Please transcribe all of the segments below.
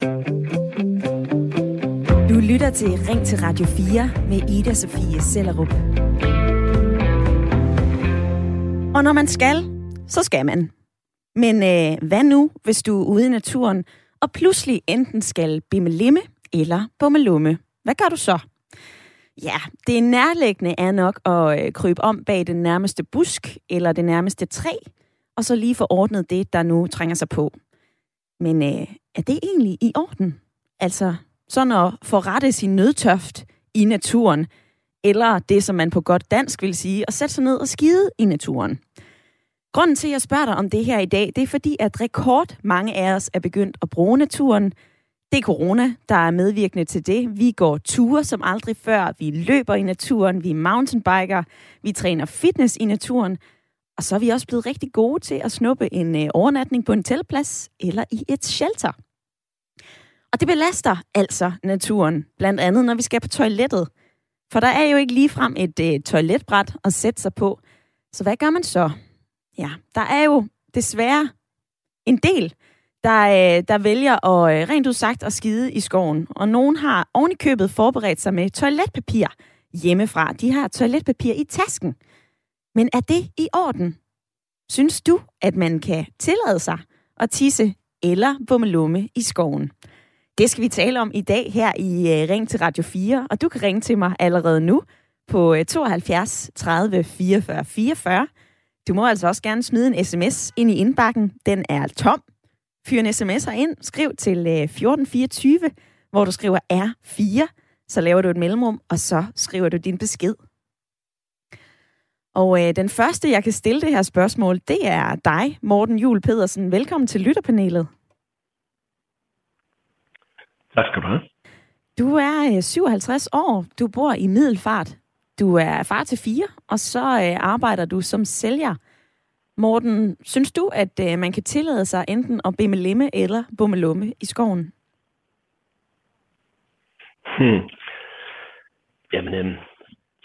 Du lytter til Ring til Radio 4 med Ida Sofie Sellerup. Og når man skal, så skal man. Men øh, hvad nu, hvis du er ude i naturen, og pludselig enten skal bimmelemme eller bummelumme? Hvad gør du så? Ja, det nærliggende er nok at øh, krybe om bag den nærmeste busk eller det nærmeste træ, og så lige få ordnet det, der nu trænger sig på. Men øh, er det egentlig i orden? Altså, sådan at forrette sin nødtøft i naturen, eller det, som man på godt dansk vil sige, at sætte sig ned og skide i naturen. Grunden til, at jeg spørger dig om det her i dag, det er fordi, at rekord mange af os er begyndt at bruge naturen. Det er corona, der er medvirkende til det. Vi går ture som aldrig før. Vi løber i naturen. Vi er mountainbiker. Vi træner fitness i naturen. Og så er vi også blevet rigtig gode til at snuppe en øh, overnatning på en teltplads eller i et shelter. Og det belaster altså naturen, blandt andet når vi skal på toilettet. For der er jo ikke ligefrem et øh, toiletbræt at sætte sig på. Så hvad gør man så? Ja, der er jo desværre en del, der, øh, der vælger at øh, rent ud sagt at skide i skoven. Og nogen har ovenikøbet forberedt sig med toiletpapir hjemmefra. De har toiletpapir i tasken. Men er det i orden? Synes du, at man kan tillade sig at tisse eller bummelumme i skoven? Det skal vi tale om i dag her i øh, Ring til Radio 4, og du kan ringe til mig allerede nu på 72 30 44 44. Du må altså også gerne smide en sms ind i indbakken. Den er tom. Fyr en sms'er ind, skriv til øh, 1424, hvor du skriver R4, så laver du et mellemrum, og så skriver du din besked. Og øh, den første, jeg kan stille det her spørgsmål, det er dig, Morten Jul Pedersen. Velkommen til lytterpanelet. Tak skal du have. Du er 57 øh, år. Du bor i Middelfart. Du er far til fire, og så øh, arbejder du som sælger. Morten, synes du, at øh, man kan tillade sig enten at bimmelemme eller bummelumme i skoven? Hmm. Jamen, øhm,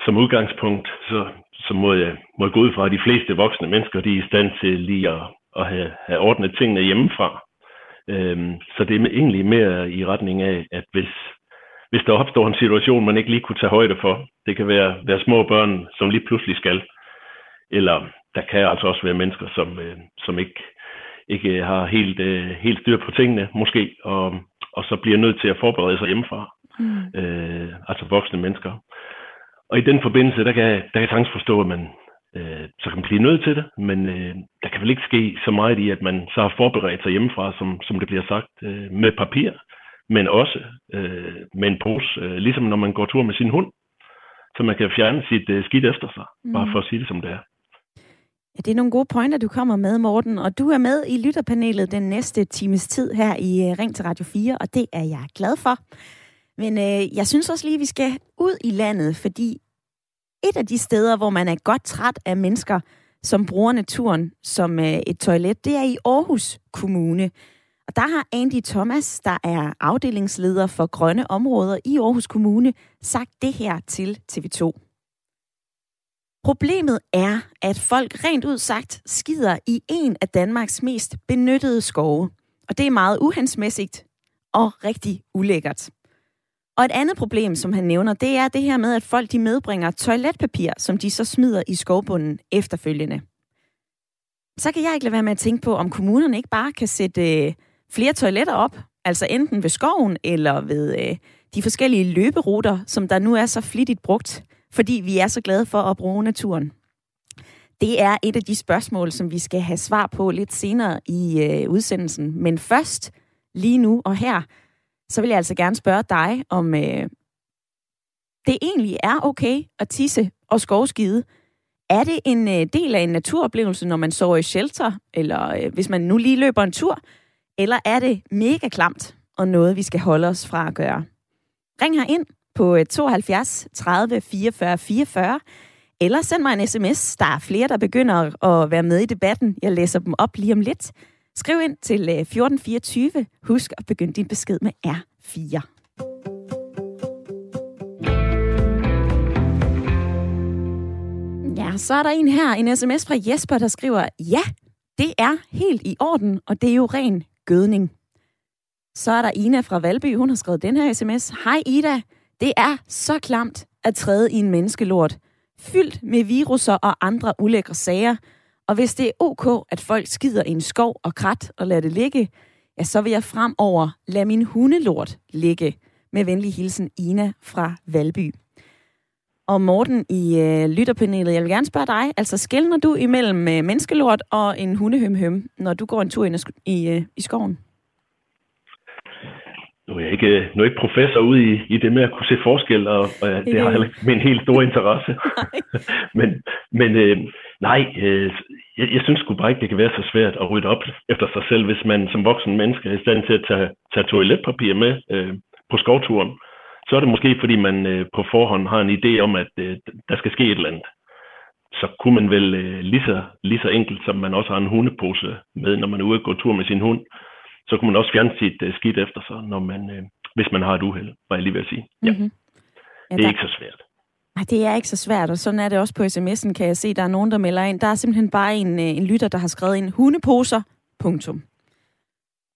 som udgangspunkt, så, så må, jeg, må jeg gå ud fra, at de fleste voksne mennesker, de er i stand til lige at, at have, have ordnet tingene hjemmefra. Øhm, så det er egentlig mere i retning af, at hvis, hvis der opstår en situation, man ikke lige kunne tage højde for, det kan være, være små børn, som lige pludselig skal, eller der kan altså også være mennesker, som, øh, som ikke, ikke har helt, øh, helt styr på tingene, måske, og, og så bliver nødt til at forberede sig hjemmefra. Mm. Øh, altså voksne mennesker. Og i den forbindelse, der kan, der kan jeg sagtens forstå, at man, øh, så kan man blive nødt til det, men øh, der kan vel ikke ske så meget i, at man så har forberedt sig hjemmefra, som, som det bliver sagt, øh, med papir, men også øh, med en pose, øh, ligesom når man går tur med sin hund, så man kan fjerne sit øh, skidt efter sig, mm. bare for at sige det som det er. Ja, det er nogle gode pointer, du kommer med, Morten. Og du er med i lytterpanelet den næste times tid her i øh, Ring til Radio 4, og det er jeg glad for. Men øh, jeg synes også lige, at vi skal ud i landet, fordi et af de steder, hvor man er godt træt af mennesker, som bruger naturen som øh, et toilet, det er i Aarhus Kommune. Og der har Andy Thomas, der er afdelingsleder for grønne områder i Aarhus Kommune, sagt det her til TV2. Problemet er, at folk rent ud sagt skider i en af Danmarks mest benyttede skove. Og det er meget uhensmæssigt og rigtig ulækkert. Og et andet problem, som han nævner, det er det her med, at folk de medbringer toiletpapir, som de så smider i skovbunden efterfølgende. Så kan jeg ikke lade være med at tænke på, om kommunerne ikke bare kan sætte øh, flere toiletter op, altså enten ved skoven eller ved øh, de forskellige løberuter, som der nu er så flittigt brugt, fordi vi er så glade for at bruge naturen. Det er et af de spørgsmål, som vi skal have svar på lidt senere i øh, udsendelsen. Men først, lige nu og her, så vil jeg altså gerne spørge dig, om øh, det egentlig er okay at tisse og skovskide. Er det en øh, del af en naturoplevelse, når man sover i shelter, eller øh, hvis man nu lige løber en tur, eller er det mega klamt og noget, vi skal holde os fra at gøre? Ring her ind på 72 30 44 44, eller send mig en sms. Der er flere, der begynder at være med i debatten. Jeg læser dem op lige om lidt. Skriv ind til øh, 1424. Husk at begynde din besked med R4. Ja, så er der en her, en sms fra Jesper, der skriver, ja, det er helt i orden, og det er jo ren gødning. Så er der Ina fra Valby, hun har skrevet den her sms. Hej Ida, det er så klamt at træde i en menneskelort. Fyldt med viruser og andre ulækre sager. Og hvis det er ok, at folk skider i en skov og krat og lader det ligge, ja, så vil jeg fremover lade min hundelort ligge. Med venlig hilsen Ina fra Valby. Og Morten i øh, lytterpanelet, jeg vil gerne spørge dig, altså skældner du imellem øh, menneskelort og en hundehømhøm, når du går en tur ind i, øh, i skoven? Nu er jeg ikke, nu er jeg ikke professor ude i, i det med at kunne se forskel, og, og det har heller ikke min helt store interesse. men men øh, nej, øh, jeg, jeg synes sgu bare ikke, det kan være så svært at rydde op efter sig selv, hvis man som voksen menneske er i stand til at tage, tage toiletpapir med øh, på skovturen. Så er det måske, fordi man øh, på forhånd har en idé om, at øh, der skal ske et eller andet. Så kunne man vel øh, lige, så, lige så enkelt, som man også har en hundepose med, når man er ude og gå tur med sin hund, så kunne man også fjerne sit uh, skidt efter sig, når man, uh, hvis man har et uheld, var jeg lige ved at sige. Ja. Mm-hmm. Ja, det er der... ikke så svært. Nej, det er ikke så svært, og sådan er det også på sms'en, kan jeg se, der er nogen, der melder ind. Der er simpelthen bare en, øh, en lytter, der har skrevet en hundeposer, punktum.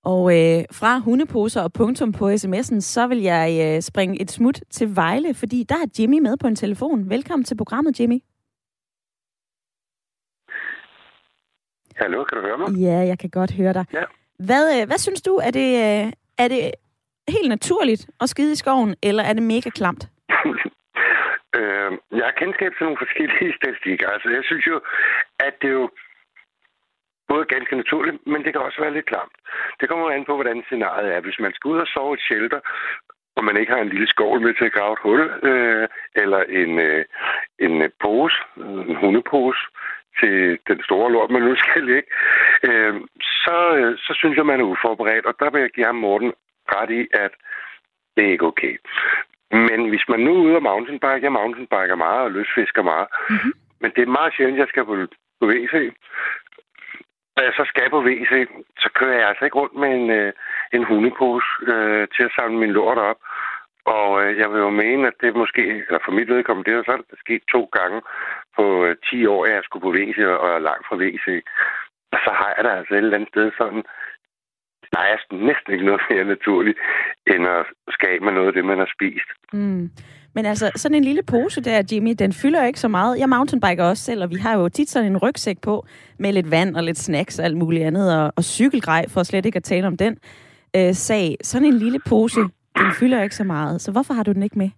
Og øh, fra hundeposer og punktum på sms'en, så vil jeg øh, springe et smut til Vejle, fordi der er Jimmy med på en telefon. Velkommen til programmet, Jimmy. Hallo, kan du høre mig? Ja, jeg kan godt høre dig. Ja. Hvad, øh, hvad synes du, er det, øh, er det helt naturligt at skide i skoven, eller er det mega klamt? Øh, jeg har kendskab til nogle forskellige statistikker. Altså, jeg synes jo, at det jo både ganske naturligt, men det kan også være lidt klamt. Det kommer an på, hvordan scenariet er. Hvis man skal ud og sove et shelter, og man ikke har en lille skål med til at grave et hul, øh, eller en, øh, en øh, pose, øh, en hundepose, til den store lort, man nu skal ligge, øh, så, øh, så synes jeg, man er uforberedt. Og der vil jeg give ham Morten ret i, at det er ikke okay. Men hvis man nu er ude og mountainbike, jeg mountainbiker meget og løsfisker meget, mm-hmm. men det er meget sjældent, jeg skal på, på WC. Når jeg så skal på WC, så kører jeg altså ikke rundt med en, øh, en hundepose øh, til at samle min lort op. Og øh, jeg vil jo mene, at det måske, eller for mit vedkommende, det er sådan, det sket to gange på øh, 10 år, at jeg skulle på WC og er langt fra WC. Og så har jeg da altså et eller andet sted sådan, der er næsten ikke noget mere naturligt, end at skabe med noget af det, man har spist. Mm. Men altså, sådan en lille pose der, Jimmy, den fylder ikke så meget. Jeg mountainbiker også selv, og vi har jo tit sådan en rygsæk på, med lidt vand og lidt snacks og alt muligt andet, og, og cykelgrej, for slet ikke at tale om den øh, sag. Sådan en lille pose, den fylder ikke så meget. Så hvorfor har du den ikke med?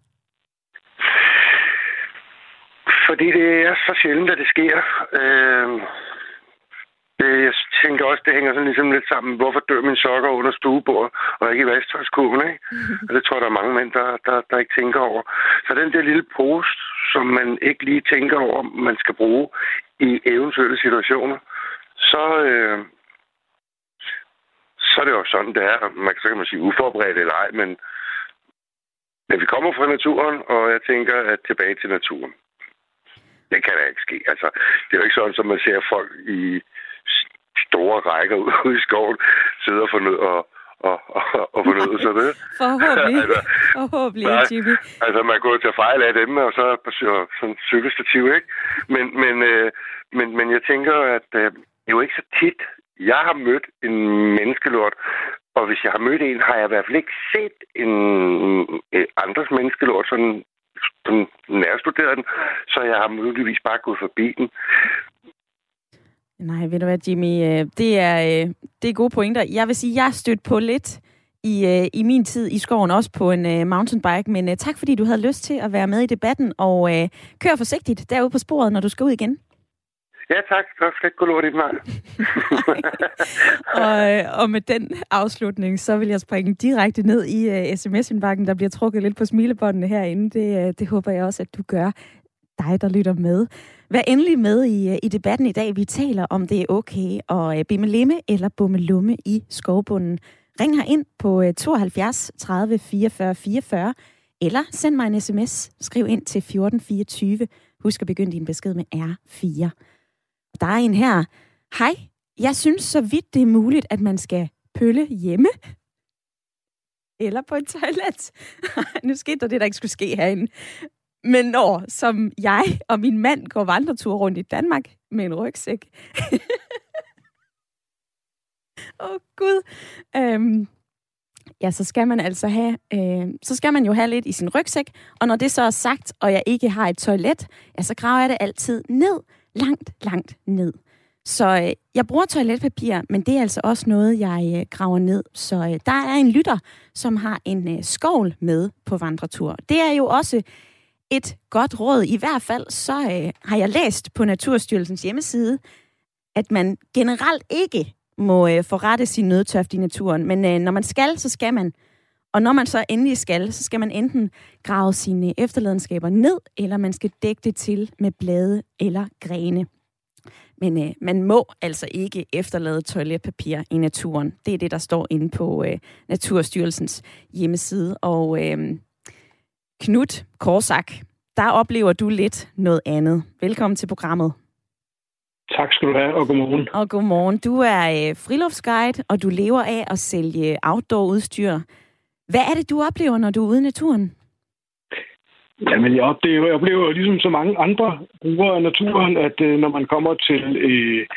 Fordi det er så sjældent, at det sker. Øh, det, jeg tænker også, det hænger sådan ligesom lidt sammen. Hvorfor dør min sokker under stuebordet, og ikke i vasktøjskurven, ikke? Og det tror jeg, der er mange mænd, der, der, der ikke tænker over. Så den der lille post, som man ikke lige tænker over, man skal bruge i eventuelle situationer, så, øh, så er det jo sådan, det er. Man, så kan man sige uforberedt eller ej, men, men vi kommer fra naturen, og jeg tænker, at tilbage til naturen. Det kan da ikke ske. Altså, det er jo ikke sådan, som man ser folk i store rækker ude i skoven sidde og fornøde og, og, og, og fornøde sig det. Forhåbentlig. altså, Forhåbentlig, nej, Jimmy. Altså, man går til fejl af dem, og så sådan cykelstativ, ikke? Men, men, øh, men, men jeg tænker, at øh, det er jo ikke så tit, jeg har mødt en menneskelort, og hvis jeg har mødt en, har jeg i hvert fald ikke set en, en andres menneskelort sådan, sådan nærstuderet den, så jeg har muligvis bare gået forbi den. Nej, ved du hvad, Jimmy, øh, det er, øh, det er gode pointer. Jeg vil sige, jeg har stødt på lidt i, øh, i min tid i skoven, også på en mountainbike, men tak fordi du havde lyst til at være med i debatten, og kør forsigtigt derude på sporet, når du skal ud igen. Ja, tak. Ikke lort i mig. og, og med den afslutning, så vil jeg springe direkte ned i uh, sms-indbakken, der bliver trukket lidt på smilebåndene herinde. Det, uh, det håber jeg også, at du gør dig, der lytter med. Vær endelig med i, øh, i debatten i dag. Vi taler om, det er okay at øh, bimme limme eller bumme lumme i skovbunden. Ring her ind på 72 30 44 44, eller send mig en sms. Skriv ind til 1424. Husk at begynde din besked med R4. Der er en her. Hej, jeg synes så vidt det er muligt, at man skal pølle hjemme. Eller på et toilet. nu skete der det, der ikke skulle ske herinde. Men når, som jeg og min mand går vandretur rundt i Danmark med en rygsæk. Åh, oh, Gud. Øhm, ja, så skal man altså have, øh, så skal man jo have lidt i sin rygsæk. Og når det så er sagt, og jeg ikke har et toilet, ja, så graver jeg det altid ned. Langt, langt ned. Så øh, jeg bruger toiletpapir, men det er altså også noget, jeg øh, graver ned. Så øh, der er en lytter, som har en øh, skovl med på vandretur. Det er jo også et godt råd. I hvert fald så øh, har jeg læst på Naturstyrelsens hjemmeside, at man generelt ikke må øh, forrette sin nødtørft i naturen. Men øh, når man skal, så skal man. Og når man så endelig skal, så skal man enten grave sine efterladenskaber ned, eller man skal dække det til med blade eller grene. Men øh, man må altså ikke efterlade toiletpapir i naturen. Det er det, der står inde på øh, Naturstyrelsens hjemmeside. Og øh, Knut Korsak, der oplever du lidt noget andet. Velkommen til programmet. Tak skal du have, og godmorgen. Og godmorgen. Du er øh, friluftsguide, og du lever af at sælge outdoor-udstyr. Hvad er det, du oplever, når du er ude i naturen? Jamen, jeg oplever, jeg oplever ligesom så mange andre brugere af naturen, at øh, når man kommer til øh,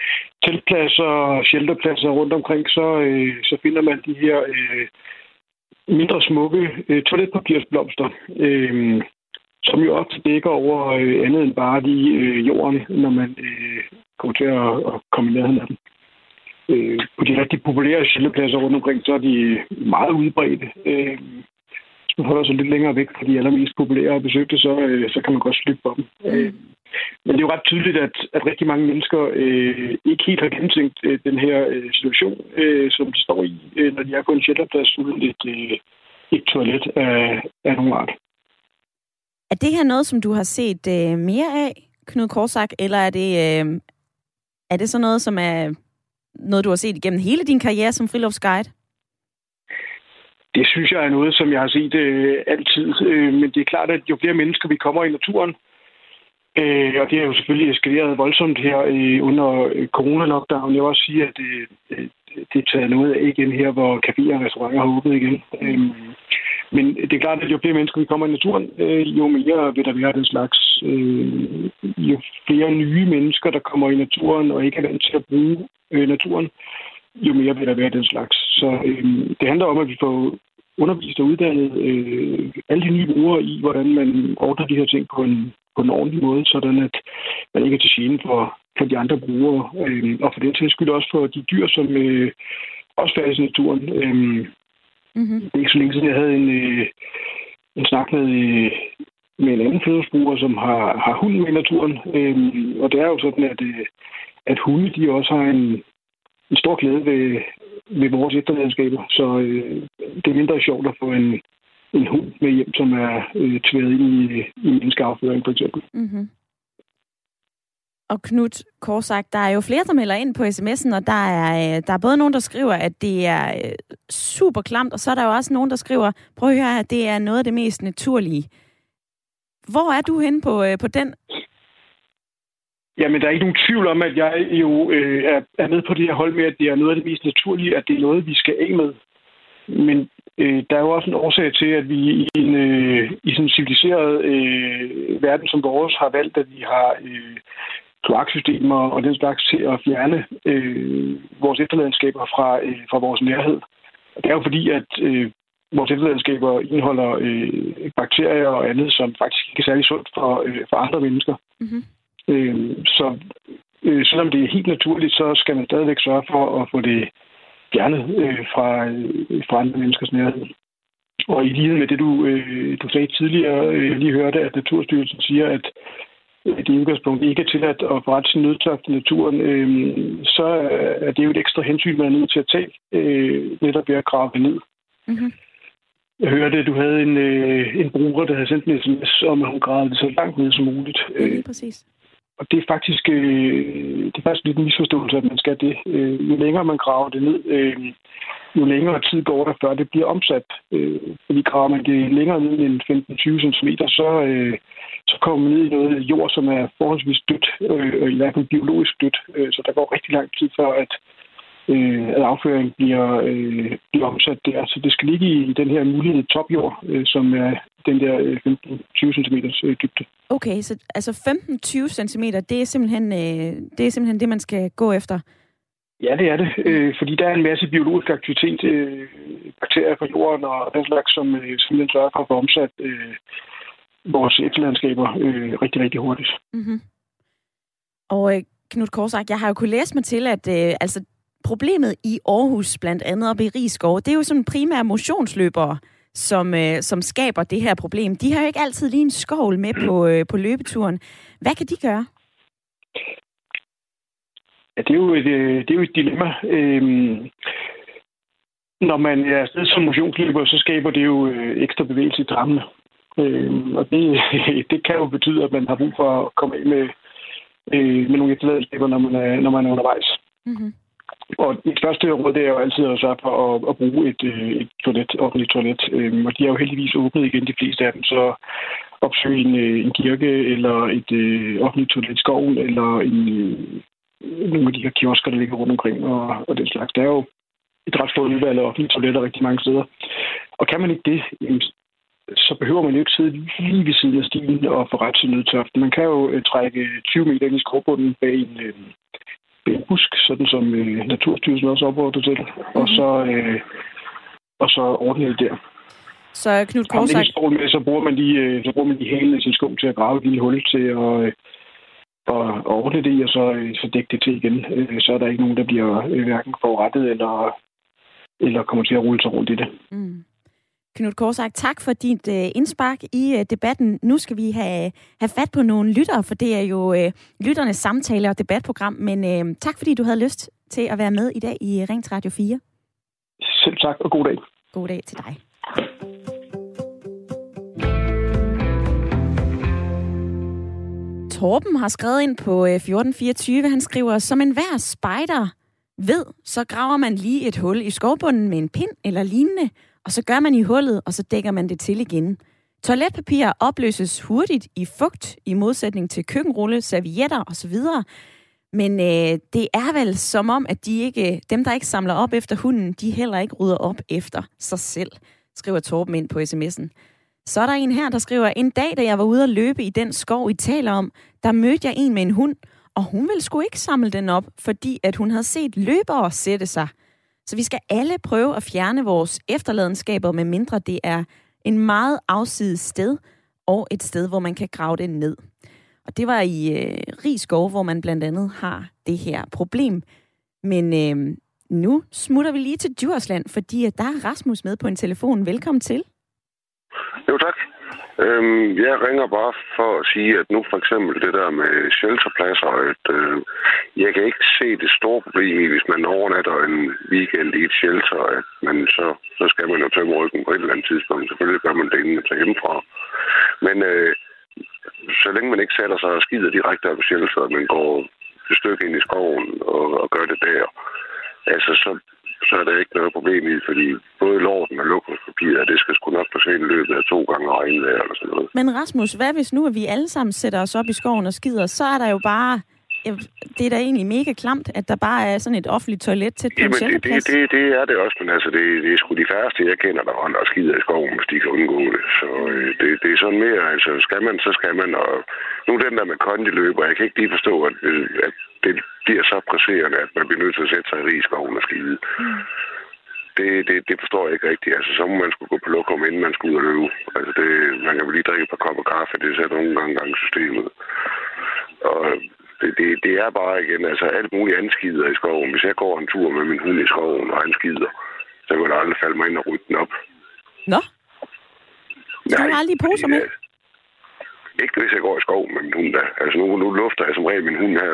teltpladser og shelterpladser rundt omkring, så, øh, så finder man de her øh, mindre smukke øh, toiletpapirsblomster. Øh, som jo ofte dækker over øh, andet end bare lige øh, jorden, når man øh, kommer til at, at komme i nærheden af dem. Øh, på de rigtig populære sjældepladser rundt omkring, så er de meget udbredte. Øh, hvis man holder sig lidt længere væk fra de allermest populære og besøgte, så, øh, så kan man godt slippe på dem. Mm. Øh, men det er jo ret tydeligt, at, at rigtig mange mennesker øh, ikke helt har gennemtænkt øh, den her øh, situation, øh, som de står i, øh, når de er på en shelterplads uden et, øh, et toilet af, af nogen art. Er det her noget, som du har set øh, mere af, Knud Korsak, eller er det, øh, er det så noget, som er noget, du har set igennem hele din karriere som friluftsguide? Det synes jeg er noget, som jeg har set øh, altid. Øh, men det er klart, at jo flere mennesker vi kommer i naturen, øh, og det er jo selvfølgelig eskaleret voldsomt her øh, under coronalockdown. corona-lockdown. Jeg vil også sige, at øh, det, det, er taget noget af igen her, hvor caféer og restauranter har åbnet igen. Øh, men det er klart, at jo flere mennesker vi kommer i naturen, øh, jo mere vil der være den slags. Øh, jo flere nye mennesker, der kommer i naturen og ikke er vant til at bruge øh, naturen, jo mere vil der være den slags. Så øh, det handler om, at vi får undervist og uddannet øh, alle de nye brugere i, hvordan man ordner de her ting på en, på en ordentlig måde, sådan at man ikke er til gene for, for de andre brugere, øh, og for den tilskyld også for de dyr, som øh, også færdes i naturen. Øh, Mm-hmm. Det er ikke så længe siden, jeg havde en, øh, en snak med, øh, med en anden fødselsbruger, som har, har hunden med i naturen. Øh, og det er jo sådan, at, øh, at hunde de også har en, en stor glæde ved, ved vores efterladenskaber. Så øh, det er mindre sjovt at få en, en hund med hjem, som er øh, tværet ind i, i menneskeafføring, for eksempel. Mm-hmm. Og Knut Korsak, der er jo flere, der melder ind på sms'en, og der er, øh, der er både nogen, der skriver, at det er øh, super klamt, og så er der jo også nogen, der skriver, prøv at høre, at det er noget af det mest naturlige. Hvor er du henne på, øh, på den? Jamen, der er ikke nogen tvivl om, at jeg jo øh, er, er med på det her hold med, at det er noget af det mest naturlige, at det er noget, vi skal af med. Men øh, der er jo også en årsag til, at vi i en, øh, i sådan en civiliseret øh, verden som vores har valgt, at vi har øh, kloaksystemer og den slags til at fjerne øh, vores efterladenskaber fra, øh, fra vores nærhed. Og det er jo fordi, at øh, vores efterladenskaber indeholder øh, bakterier og andet, som faktisk ikke er særlig sundt for, øh, for andre mennesker. Mm-hmm. Øh, så øh, selvom det er helt naturligt, så skal man stadigvæk sørge for at få det fjernet øh, fra, øh, fra andre menneskers nærhed. Og i lighed med det, du, øh, du sagde tidligere, øh, lige hørte, at Naturstyrelsen siger, at det i udgangspunkt ikke er tilladt at forrette sin nødtørft i naturen, øh, så er det jo et ekstra hensyn, man er nødt til at tage, øh, netop ved at grave det ned. Mm-hmm. Jeg hørte, at du havde en, øh, en bruger, der havde sendt en sms om, at hun gravede det så langt ned som muligt. Ja, øh, præcis. Og det er faktisk, øh, det er faktisk lidt en misforståelse, at man skal det. Øh, jo længere man graver det ned, øh, jo længere tid går der, før det bliver omsat. Øh, fordi graver man det længere ned end 15-20 cm, så, øh, så kommer man ned i noget jord, som er forholdsvis dødt, øh, i hvert fald biologisk dødt. Øh, så der går rigtig lang tid før, at, øh, at afføring bliver, øh, bliver omsat der. Så det skal ligge i den her mulighed topjord, øh, som er den der 15-20 øh, cm øh, dybde. Okay, så altså 15-20 cm, det er simpelthen, øh, det er simpelthen det, man skal gå efter? Ja, det er det. Øh, fordi der er en masse biologisk aktivitet, øh, bakterier på jorden og den slags, som øh, simpelthen sørger for at få omsat øh, vores efterlandskaber øh, rigtig, rigtig hurtigt. Mm-hmm. Og øh, Knud Korsak, jeg har jo kunnet læse mig til, at øh, altså, problemet i Aarhus, blandt andet op i Rigskov, det er jo sådan primære motionsløbere, som, øh, som skaber det her problem. De har jo ikke altid lige en skovl med på, øh, på løbeturen. Hvad kan de gøre? Ja, det er jo et, øh, det er jo et dilemma. Øhm, når man er afsted som motionsløber, så skaber det jo øh, ekstra bevægelse i trammene. Øhm, og det, det kan jo betyde, at man har brug for at komme af med, øh, med nogle efterladelser, når man er, når man er undervejs. Mm-hmm. Og det første råd det er jo altid at sørge for at, at bruge et, øh, et toilet, offentligt toilet. Øhm, og de er jo heldigvis åbnet igen, de fleste af dem. Så opsøg en, øh, en kirke eller et øh, offentligt toilet i skoven, eller en, øh, nogle af de her kiosker, der ligger rundt omkring, og, og den slags. Der er jo et ret stort udvalg af offentlige toiletter rigtig mange steder. Og kan man ikke det, så behøver man jo ikke sidde lige ved siden af stien og få ret til nødtørft. Man kan jo trække 20 meter ind i skovbunden bag en, øh, busk, sådan som øh, Naturstyrelsen også opfordrer til, mm-hmm. og så, øh, og så ordne det der. Så Knud Korsak... Med, så bruger man de, øh, så bruger man de hælene i sin sko til at grave et lille hul til at, øh, og, og ordne det og så, øh, så dække det til igen. Så er der ikke nogen, der bliver hverken forurettet eller, eller kommer til at rulle sig rundt i det. Mm. Knud Korsak, tak for dit uh, indspark i uh, debatten. Nu skal vi have, have fat på nogle lyttere, for det er jo uh, lytternes samtale- og debatprogram. Men uh, tak, fordi du havde lyst til at være med i dag i Ring Radio 4. Selv tak, og god dag. God dag til dig. Torben har skrevet ind på 1424. Han skriver, som en hver spejder ved, så graver man lige et hul i skovbunden med en pind eller lignende, og så gør man i hullet, og så dækker man det til igen. Toiletpapir opløses hurtigt i fugt, i modsætning til køkkenrulle, servietter osv., men øh, det er vel som om, at de ikke, dem, der ikke samler op efter hunden, de heller ikke rydder op efter sig selv, skriver Torben ind på sms'en. Så er der en her, der skriver, en dag, da jeg var ude at løbe i den skov, I taler om, der mødte jeg en med en hund, og hun ville sgu ikke samle den op, fordi at hun havde set løbere sætte sig. Så vi skal alle prøve at fjerne vores efterladenskaber, med mindre det er en meget afsides sted, og et sted, hvor man kan grave det ned. Og det var i øh, Rigskov, hvor man blandt andet har det her problem. Men øh, nu smutter vi lige til Djursland, fordi der er Rasmus med på en telefon. Velkommen til. Jo, tak. Øhm, jeg ringer bare for at sige, at nu for eksempel det der med shelterpladser, at øh, jeg kan ikke se det store problem i, hvis man overnatter en weekend i et shelter, at man så, så skal man jo tømme ryggen på et eller andet tidspunkt. Selvfølgelig gør man det, inden man tager hjemmefra. Men øh, så længe man ikke sætter sig og skider direkte op i shelteret, men går et stykke ind i skoven og, og gør det der, altså så, så er der ikke noget problem i, fordi både lorten og luksuspapiret, det skal sgu nok forsvinde i løbet af to gange regnvejr eller sådan noget. Men Rasmus, hvad hvis nu, at vi alle sammen sætter os op i skoven og skider, så er der jo bare det er da egentlig mega klamt, at der bare er sådan et offentligt toilet til Jamen, det, det, det, det er det også, men altså, det, det er sgu de færreste, jeg kender, der render og skider i skoven, hvis de kan undgå det. Så øh, det, det er sådan mere, altså, skal man, så skal man. Og nu den der med kondiløber, jeg kan ikke lige forstå, at, at det bliver så presserende, at man bliver nødt til at sætte sig i skoven og skide. Mm. Det, det, det forstår jeg ikke rigtigt. Altså, så må man skulle gå på lokum, inden man skulle ud og løbe. Altså, det, man kan vel lige drikke et par kopper kaffe, det sætter nogle gange gang systemet. Og det, det, det er bare igen, altså alt muligt anskider i skoven. Hvis jeg går en tur med min hund i skoven, og han skider, så kan der aldrig falde mig ind og rydde den op. Nå? Så har aldrig poser med? Ikke hvis jeg går i skov med min hund der. Altså nu, nu lufter jeg som regel min hund her,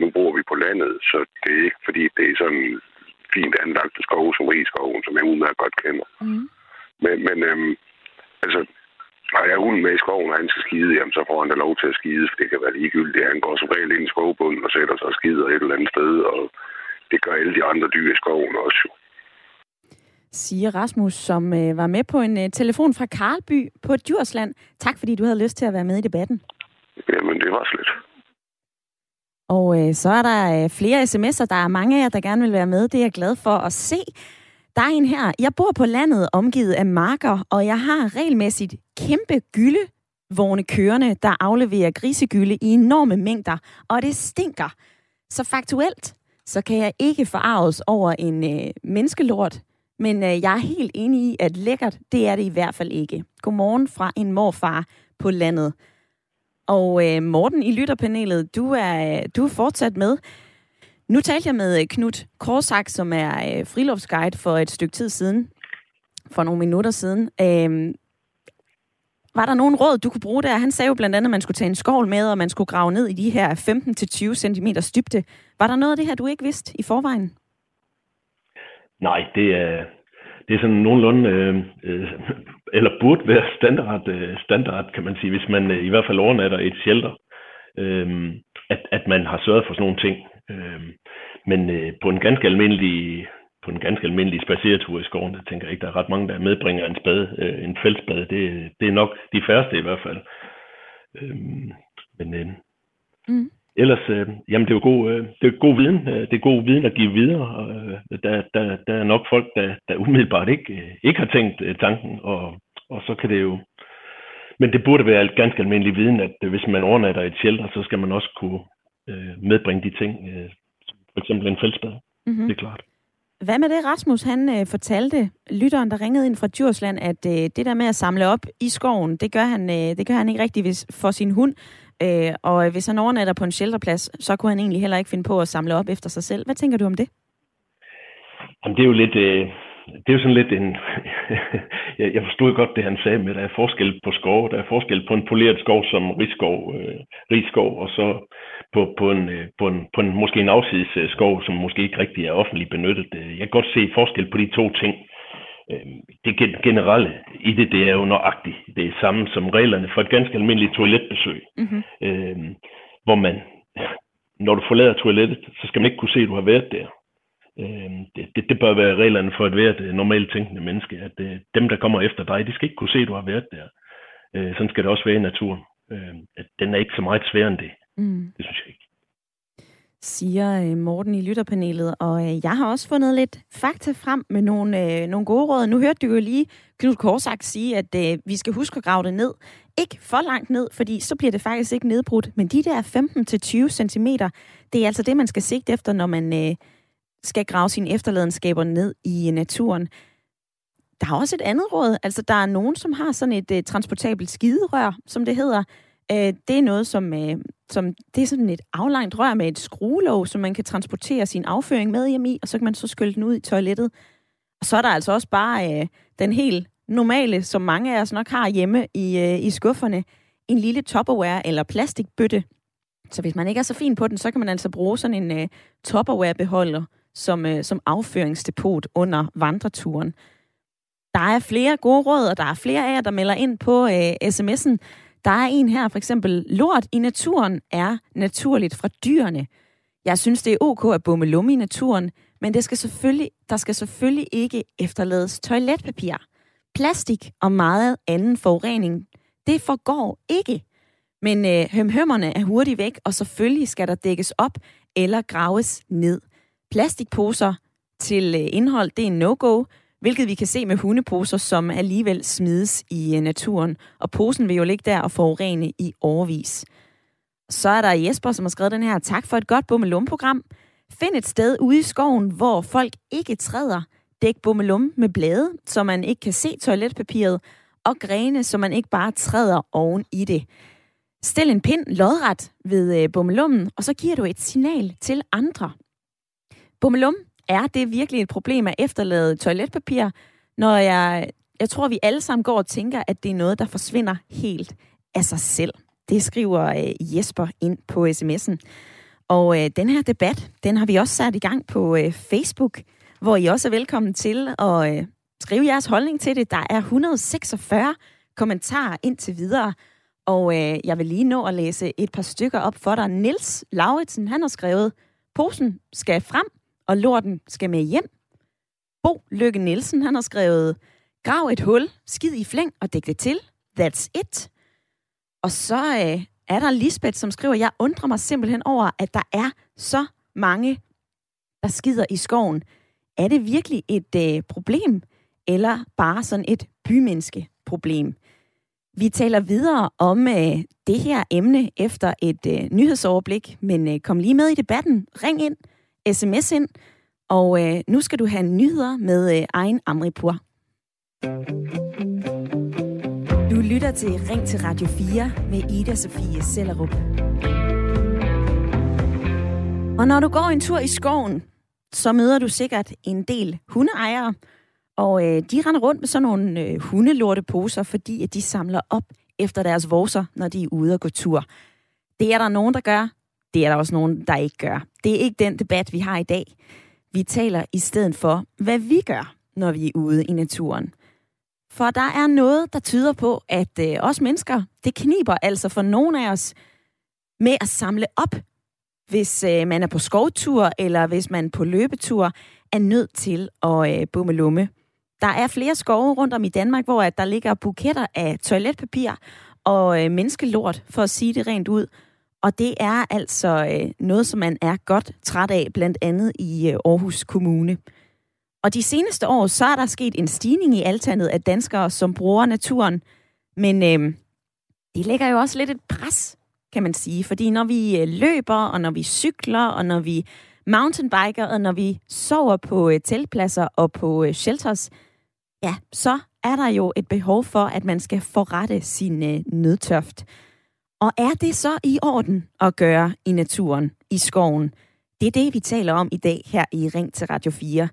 nu bor vi på landet, så det er ikke fordi, det er sådan fint anlagte skov som Rigskoven, som jeg udmærket godt kender. Mm. Men, men øhm, altså, har jeg hunden med i skoven, og han skal skide, jamen så får han da lov til at skide, for det kan være ligegyldigt. Han går som regel ind i skovbunden og sætter sig og skider et eller andet sted, og det gør alle de andre dyr i skoven også. Siger Rasmus, som øh, var med på en øh, telefon fra Karlby på Djursland. Tak fordi du havde lyst til at være med i debatten. Jamen, det var slet. Og øh, så er der øh, flere sms'er. Der er mange af jer, der gerne vil være med. Det er jeg glad for at se. Der er en her. Jeg bor på landet omgivet af marker, og jeg har regelmæssigt kæmpe gyldevogne kørende, der afleverer grisegylde i enorme mængder, og det stinker. Så faktuelt, så kan jeg ikke forarves over en øh, menneskelort, men øh, jeg er helt enig i, at lækkert, det er det i hvert fald ikke. Godmorgen fra en morfar på landet. Og øh, Morten i lytterpanelet, du er, du er fortsat med. Nu talte jeg med øh, Knut Korsak, som er øh, friluftsguide for et stykke tid siden, for nogle minutter siden. Øh, var der nogen råd, du kunne bruge der? Han sagde jo blandt andet, at man skulle tage en skovl med, og man skulle grave ned i de her 15-20 cm dybde. Var der noget af det her, du ikke vidste i forvejen? Nej, det er, det er sådan nogenlunde, øh, øh, eller burde være standard, øh, standard, kan man sige, hvis man øh, i hvert fald overnatter et shelter, øh, at, at man har sørget for sådan nogle ting. Øh, men øh, på en ganske almindelig på en ganske almindelig spaceretur i skoven, der tænker jeg ikke, der er ret mange, der medbringer en spade, øh, en fældspade. Det, det er nok de færreste i hvert fald. Øh, men øh, mm ellers, øh, jamen det er jo god, øh, det er god viden. Øh, det er god viden at give videre. Og, øh, der, der, der er nok folk, der, der umiddelbart ikke, øh, ikke har tænkt øh, tanken, og, og så kan det jo men det burde være ganske almindelig viden, at øh, hvis man overnatter et shelter, så skal man også kunne øh, medbringe de ting, øh, for eksempel en fældspade. Mm-hmm. Det er klart. Hvad med det, Rasmus? Han øh, fortalte lytteren, der ringede ind fra Djursland, at øh, det der med at samle op i skoven, det gør han, øh, det gør han ikke rigtig hvis, for sin hund. Øh, og hvis han overnatter på en shelterplads, så kunne han egentlig heller ikke finde på at samle op efter sig selv. Hvad tænker du om det? Jamen, det er jo lidt... Øh det er jo sådan lidt en... jeg forstod godt det, han sagde med, at der er forskel på skov. Der er forskel på en poleret skov som rigskov, øh, rigskov og så på, på, en, øh, på, en, på en, måske en afsides skov, som måske ikke rigtig er offentligt benyttet. Øh, jeg kan godt se forskel på de to ting. Det generelle i det, det er jo nøjagtigt det er samme som reglerne for et ganske almindeligt toiletbesøg. Mm-hmm. Øh, hvor man, når du forlader toilettet, så skal man ikke kunne se, at du har været der. Øh, det, det, det bør være reglerne for et hvert normalt tænkende menneske, at øh, dem, der kommer efter dig, de skal ikke kunne se, at du har været der. Øh, sådan skal det også være i naturen. Øh, at den er ikke så meget sværere end det. Mm. Det synes jeg ikke. Siger øh, Morten i lytterpanelet, og øh, jeg har også fundet lidt fakta frem med nogle, øh, nogle gode råd. Nu hørte du jo lige Knud Korsak sige, at øh, vi skal huske at grave det ned. Ikke for langt ned, fordi så bliver det faktisk ikke nedbrudt. Men de der 15-20 cm, det er altså det, man skal sigte efter, når man øh, skal grave sine efterladenskaber ned i øh, naturen. Der er også et andet råd. Altså, der er nogen, som har sådan et uh, transportabelt skiderør, som det hedder. Uh, det er noget, som, uh, som det er sådan et aflangt rør med et skruelåg, som man kan transportere sin afføring med hjem i, og så kan man så skylde den ud i toilettet. Og så er der altså også bare øh, den helt normale, som mange af os nok har hjemme i, øh, i skufferne, en lille Tupperware eller plastikbøtte. Så hvis man ikke er så fin på den, så kan man altså bruge sådan en øh, Tupperware-beholder, som, øh, som afføringsdepot under vandreturen. Der er flere gode råd, og der er flere af jer, der melder ind på øh, sms'en. Der er en her, for eksempel, lort i naturen er naturligt fra dyrene. Jeg synes, det er ok at bumme lumme i naturen, men det skal selvfølgelig, der skal selvfølgelig ikke efterlades toiletpapir. Plastik og meget anden forurening, det forgår ikke. Men øh, hømhømmerne er hurtigt væk, og selvfølgelig skal der dækkes op eller graves ned. Plastikposer til øh, indhold, det er en no-go, hvilket vi kan se med hundeposer, som alligevel smides i øh, naturen. Og posen vil jo ligge der og forurene i overvis. Så er der Jesper, som har skrevet den her. Tak for et godt bummelum-program. Find et sted ude i skoven, hvor folk ikke træder. Dæk bummelum med blade, så man ikke kan se toiletpapiret, og grene, så man ikke bare træder oven i det. Stil en pind lodret ved øh, bummelummen, og så giver du et signal til andre. Bummelum, er det virkelig et problem at efterlade toiletpapir, når jeg, jeg tror, vi alle sammen går og tænker, at det er noget, der forsvinder helt af sig selv. Det skriver øh, Jesper ind på sms'en. Og øh, den her debat, den har vi også sat i gang på øh, Facebook, hvor I også er velkommen til at øh, skrive jeres holdning til det. Der er 146 kommentarer indtil videre, og øh, jeg vil lige nå at læse et par stykker op for dig. Nils Lauritsen, han har skrevet, posen skal frem, og lorten skal med hjem. Bo Lykke Nielsen, han har skrevet, grav et hul, skid i flæng og dæk det til. That's it. Og så øh, er der Lisbeth, som skriver, jeg undrer mig simpelthen over, at der er så mange, der skider i skoven. Er det virkelig et øh, problem, eller bare sådan et bymenneske-problem? Vi taler videre om øh, det her emne efter et øh, nyhedsoverblik, men øh, kom lige med i debatten. Ring ind sms ind, og øh, nu skal du have nyheder med øh, egen Amripur. Du lytter til Ring til Radio 4 med Ida Sofie Sellerup. Og når du går en tur i skoven, så møder du sikkert en del hundeejere, og øh, de render rundt med sådan nogle øh, hundelorteposer, fordi at de samler op efter deres vorser, når de er ude og gå tur. Det er der nogen, der gør. Det er der også nogen, der ikke gør. Det er ikke den debat, vi har i dag. Vi taler i stedet for, hvad vi gør, når vi er ude i naturen. For der er noget, der tyder på, at øh, os mennesker, det kniber altså for nogen af os med at samle op, hvis øh, man er på skovtur, eller hvis man på løbetur er nødt til at øh, bumme lumme. Der er flere skove rundt om i Danmark, hvor at der ligger buketter af toiletpapir og øh, menneskelort, for at sige det rent ud. Og det er altså øh, noget, som man er godt træt af, blandt andet i øh, Aarhus Kommune. Og de seneste år, så er der sket en stigning i altandet af danskere, som bruger naturen. Men øh, det lægger jo også lidt et pres, kan man sige. Fordi når vi øh, løber, og når vi cykler, og når vi mountainbiker, og når vi sover på øh, teltpladser og på øh, shelters, ja, så er der jo et behov for, at man skal forrette sin øh, nødtørft. Og er det så i orden at gøre i naturen, i skoven? Det er det, vi taler om i dag her i Ring til Radio 4.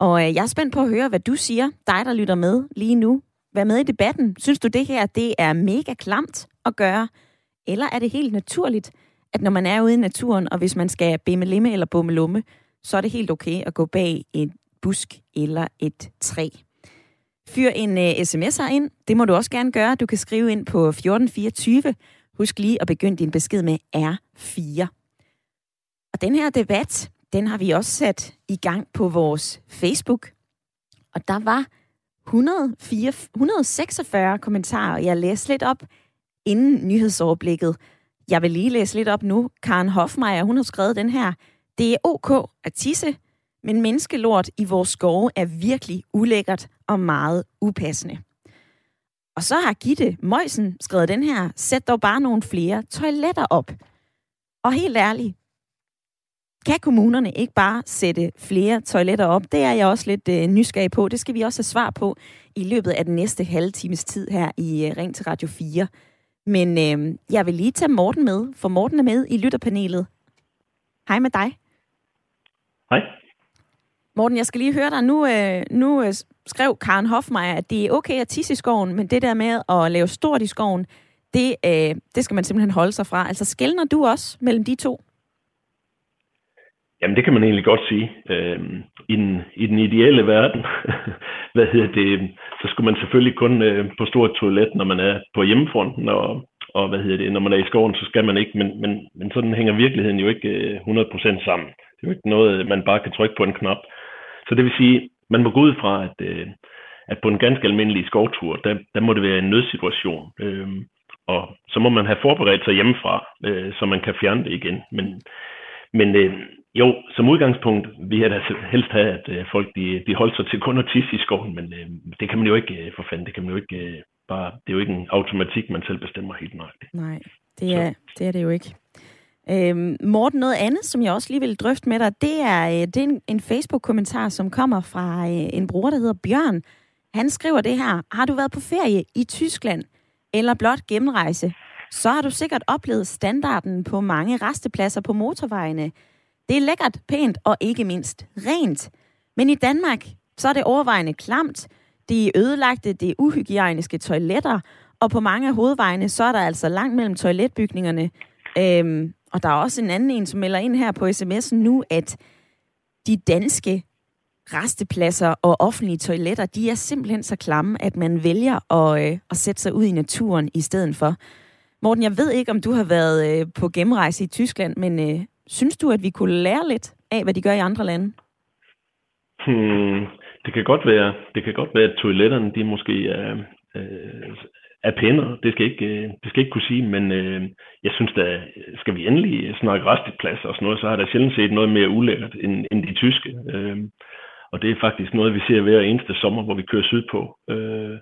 Og øh, jeg er spændt på at høre, hvad du siger, dig der lytter med lige nu. Vær med i debatten. Synes du det her, det er mega klamt at gøre? Eller er det helt naturligt, at når man er ude i naturen, og hvis man skal bemme limme eller bumme lumme, så er det helt okay at gå bag en busk eller et træ. Fyr en øh, uh, sms'er ind. Det må du også gerne gøre. Du kan skrive ind på 1424. Husk lige at begynde din besked med R4. Og den her debat, den har vi også sat i gang på vores Facebook. Og der var 104, 146 kommentarer. Jeg læste lidt op inden nyhedsoverblikket. Jeg vil lige læse lidt op nu. Karen Hofmeier, hun har skrevet den her. Det er ok at tisse, men menneskelort i vores skove er virkelig ulækkert og meget upassende. Og så har Gitte Møjsen skrevet den her, sæt dog bare nogle flere toiletter op. Og helt ærligt, kan kommunerne ikke bare sætte flere toiletter op? Det er jeg også lidt øh, nysgerrig på. Det skal vi også have svar på i løbet af den næste halve times tid her i øh, Ring til Radio 4. Men øh, jeg vil lige tage Morten med, for Morten er med i lytterpanelet. Hej med dig. Hej. Morten, jeg skal lige høre dig. Nu, øh, nu øh, skrev Karen Hofmeier, at det er okay at tisse i skoven, men det der med at lave stort i skoven, det, øh, det skal man simpelthen holde sig fra. Altså skældner du også mellem de to? Jamen, det kan man egentlig godt sige. Øh, i, den, I den ideelle verden, hvad hedder det, så skulle man selvfølgelig kun øh, på stort toilet, når man er på hjemmefronten, og, og hvad hedder det, når man er i skoven, så skal man ikke, men, men, men sådan hænger virkeligheden jo ikke øh, 100% sammen. Det er jo ikke noget, man bare kan trykke på en knap. Så det vil sige, man må gå ud fra, at, øh, at på en ganske almindelig skovtur, der, der må det være en nødsituation. Øh, og så må man have forberedt sig hjemmefra, øh, så man kan fjerne det igen. Men, men øh, jo, som udgangspunkt vil jeg da helst have, at øh, folk de, de holder sig til kun at tisse i skoven, men øh, det kan man jo ikke øh, for fanden, det kan man jo ikke øh, bare, det er jo ikke en automatik, man selv bestemmer helt nøjagtigt. Nej, det er, det er det jo ikke. Øhm, Morten, noget andet, som jeg også lige vil drøfte med dig, det er, øh, det er en, en Facebook-kommentar, som kommer fra øh, en bruger, der hedder Bjørn. Han skriver det her. Har du været på ferie i Tyskland eller blot gennemrejse, så har du sikkert oplevet standarden på mange restepladser på motorvejene. Det er lækkert, pænt og ikke mindst rent. Men i Danmark, så er det overvejende klamt. Det er ødelagte, det er uhygiejniske toiletter, og på mange af hovedvejene, så er der altså langt mellem toiletbygningerne. Øhm, og der er også en anden en, som melder ind her på sms'en nu, at de danske restepladser og offentlige toiletter, de er simpelthen så klamme, at man vælger at, øh, at sætte sig ud i naturen i stedet for. Morten, jeg ved ikke, om du har været øh, på gennemrejse i Tyskland, men øh, synes du, at vi kunne lære lidt af, hvad de gør i andre lande? Hmm, det kan godt være, det kan godt være, at toiletterne de måske er, øh, er pænere. Det skal ikke, øh, det skal ikke kunne sige, men øh, jeg synes da, skal vi endelig snakke restepladser og sådan noget, så har der sjældent set noget mere ulækkert end, end de tyske. Øh, og det er faktisk noget, vi ser hver eneste sommer, hvor vi kører sydpå øh,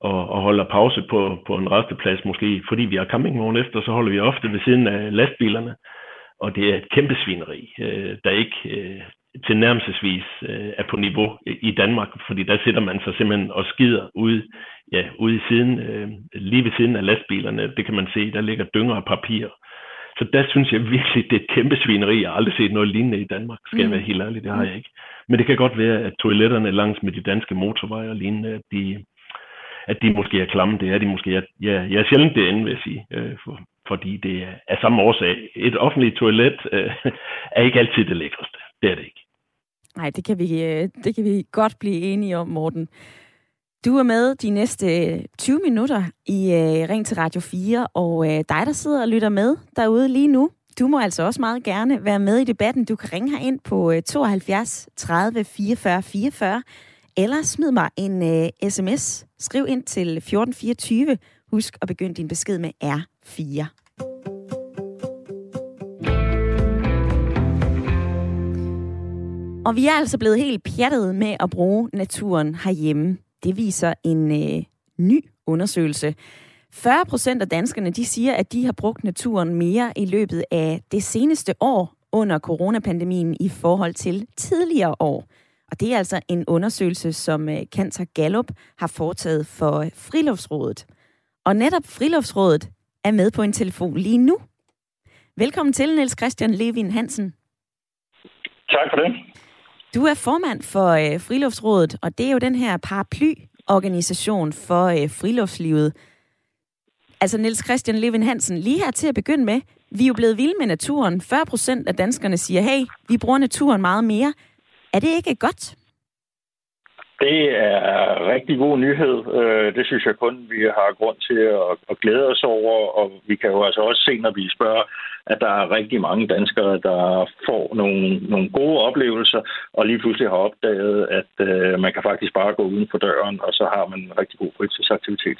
og, og holder pause på, på en resteplads, måske fordi vi har campingvogn efter, så holder vi ofte ved siden af lastbilerne. og det er et kæmpe svineri, øh, der ikke øh, tilnærmelsesvis øh, er på niveau i Danmark, fordi der sætter man sig simpelthen og skider ude, ja, ude i siden, øh, lige ved siden af lastbilerne. Det kan man se, der ligger dynger og papir. Så der synes jeg virkelig, det er et kæmpe svineri. Jeg har aldrig set noget lignende i Danmark, skal mm. jeg være helt ærlig, det har jeg ikke. Men det kan godt være, at toiletterne langs med de danske motorveje og lignende, at de, at de måske er klamme. Det er de måske. Jeg, ja, jeg er sjældent derinde, vil jeg sige, øh, for, fordi det er af samme årsag. Et offentligt toilet øh, er ikke altid det lækreste. Det er det ikke. Nej, det kan vi, øh, det kan vi godt blive enige om, Morten. Du er med de næste øh, 20 minutter i øh, Ring til Radio 4, og øh, dig, der sidder og lytter med derude lige nu, du må altså også meget gerne være med i debatten. Du kan ringe her ind på øh, 72 30 44 44, eller smid mig en øh, sms. Skriv ind til 1424. Husk at begynde din besked med R4. Og vi er altså blevet helt pjattet med at bruge naturen herhjemme. Det viser en øh, ny undersøgelse. 40 procent af danskerne de siger, at de har brugt naturen mere i løbet af det seneste år under coronapandemien i forhold til tidligere år. Og det er altså en undersøgelse, som øh, Kantar Gallup har foretaget for øh, Friluftsrådet. Og netop Friluftsrådet er med på en telefon lige nu. Velkommen til, Niels Christian Levin Hansen. Tak for det. Du er formand for øh, Friluftsrådet, og det er jo den her paraplyorganisation for øh, friluftslivet. Altså Niels Christian Levin Hansen, lige her til at begynde med, vi er jo blevet vilde med naturen. 40 procent af danskerne siger, hey, vi bruger naturen meget mere. Er det ikke godt? Det er rigtig god nyhed. Øh, det synes jeg kun, vi har grund til at glæde os over, og vi kan jo altså også se, når vi spørger, at der er rigtig mange danskere, der får nogle, nogle gode oplevelser, og lige pludselig har opdaget, at øh, man kan faktisk bare gå uden for døren, og så har man en rigtig god fritidsaktivitet.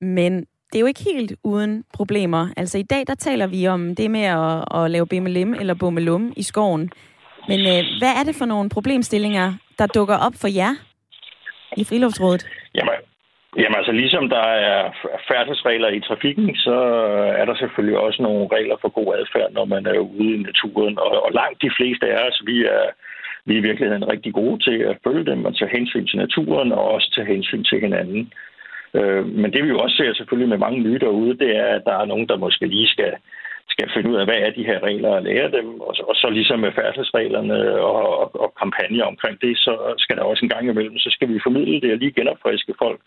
Men det er jo ikke helt uden problemer. Altså i dag, der taler vi om det med at, at lave bimmelim eller bummelum i skoven. Men øh, hvad er det for nogle problemstillinger, der dukker op for jer i Friluftsrådet? Jamen, jamen altså ligesom der er færdselsregler i trafikken, så er der selvfølgelig også nogle regler for god adfærd, når man er ude i naturen. Og, og langt de fleste af os, vi er, vi er i virkeligheden rigtig gode til at følge dem og tage hensyn til naturen og også tage hensyn til hinanden. Øh, men det vi jo også ser selvfølgelig med mange nye derude, det er, at der er nogen, der måske lige skal skal finde ud af, hvad er de her regler og lære dem. Og så, og så ligesom med færdselsreglerne og, og, og kampagner omkring det, så skal der også en gang imellem, så skal vi formidle det og lige genopfriske folk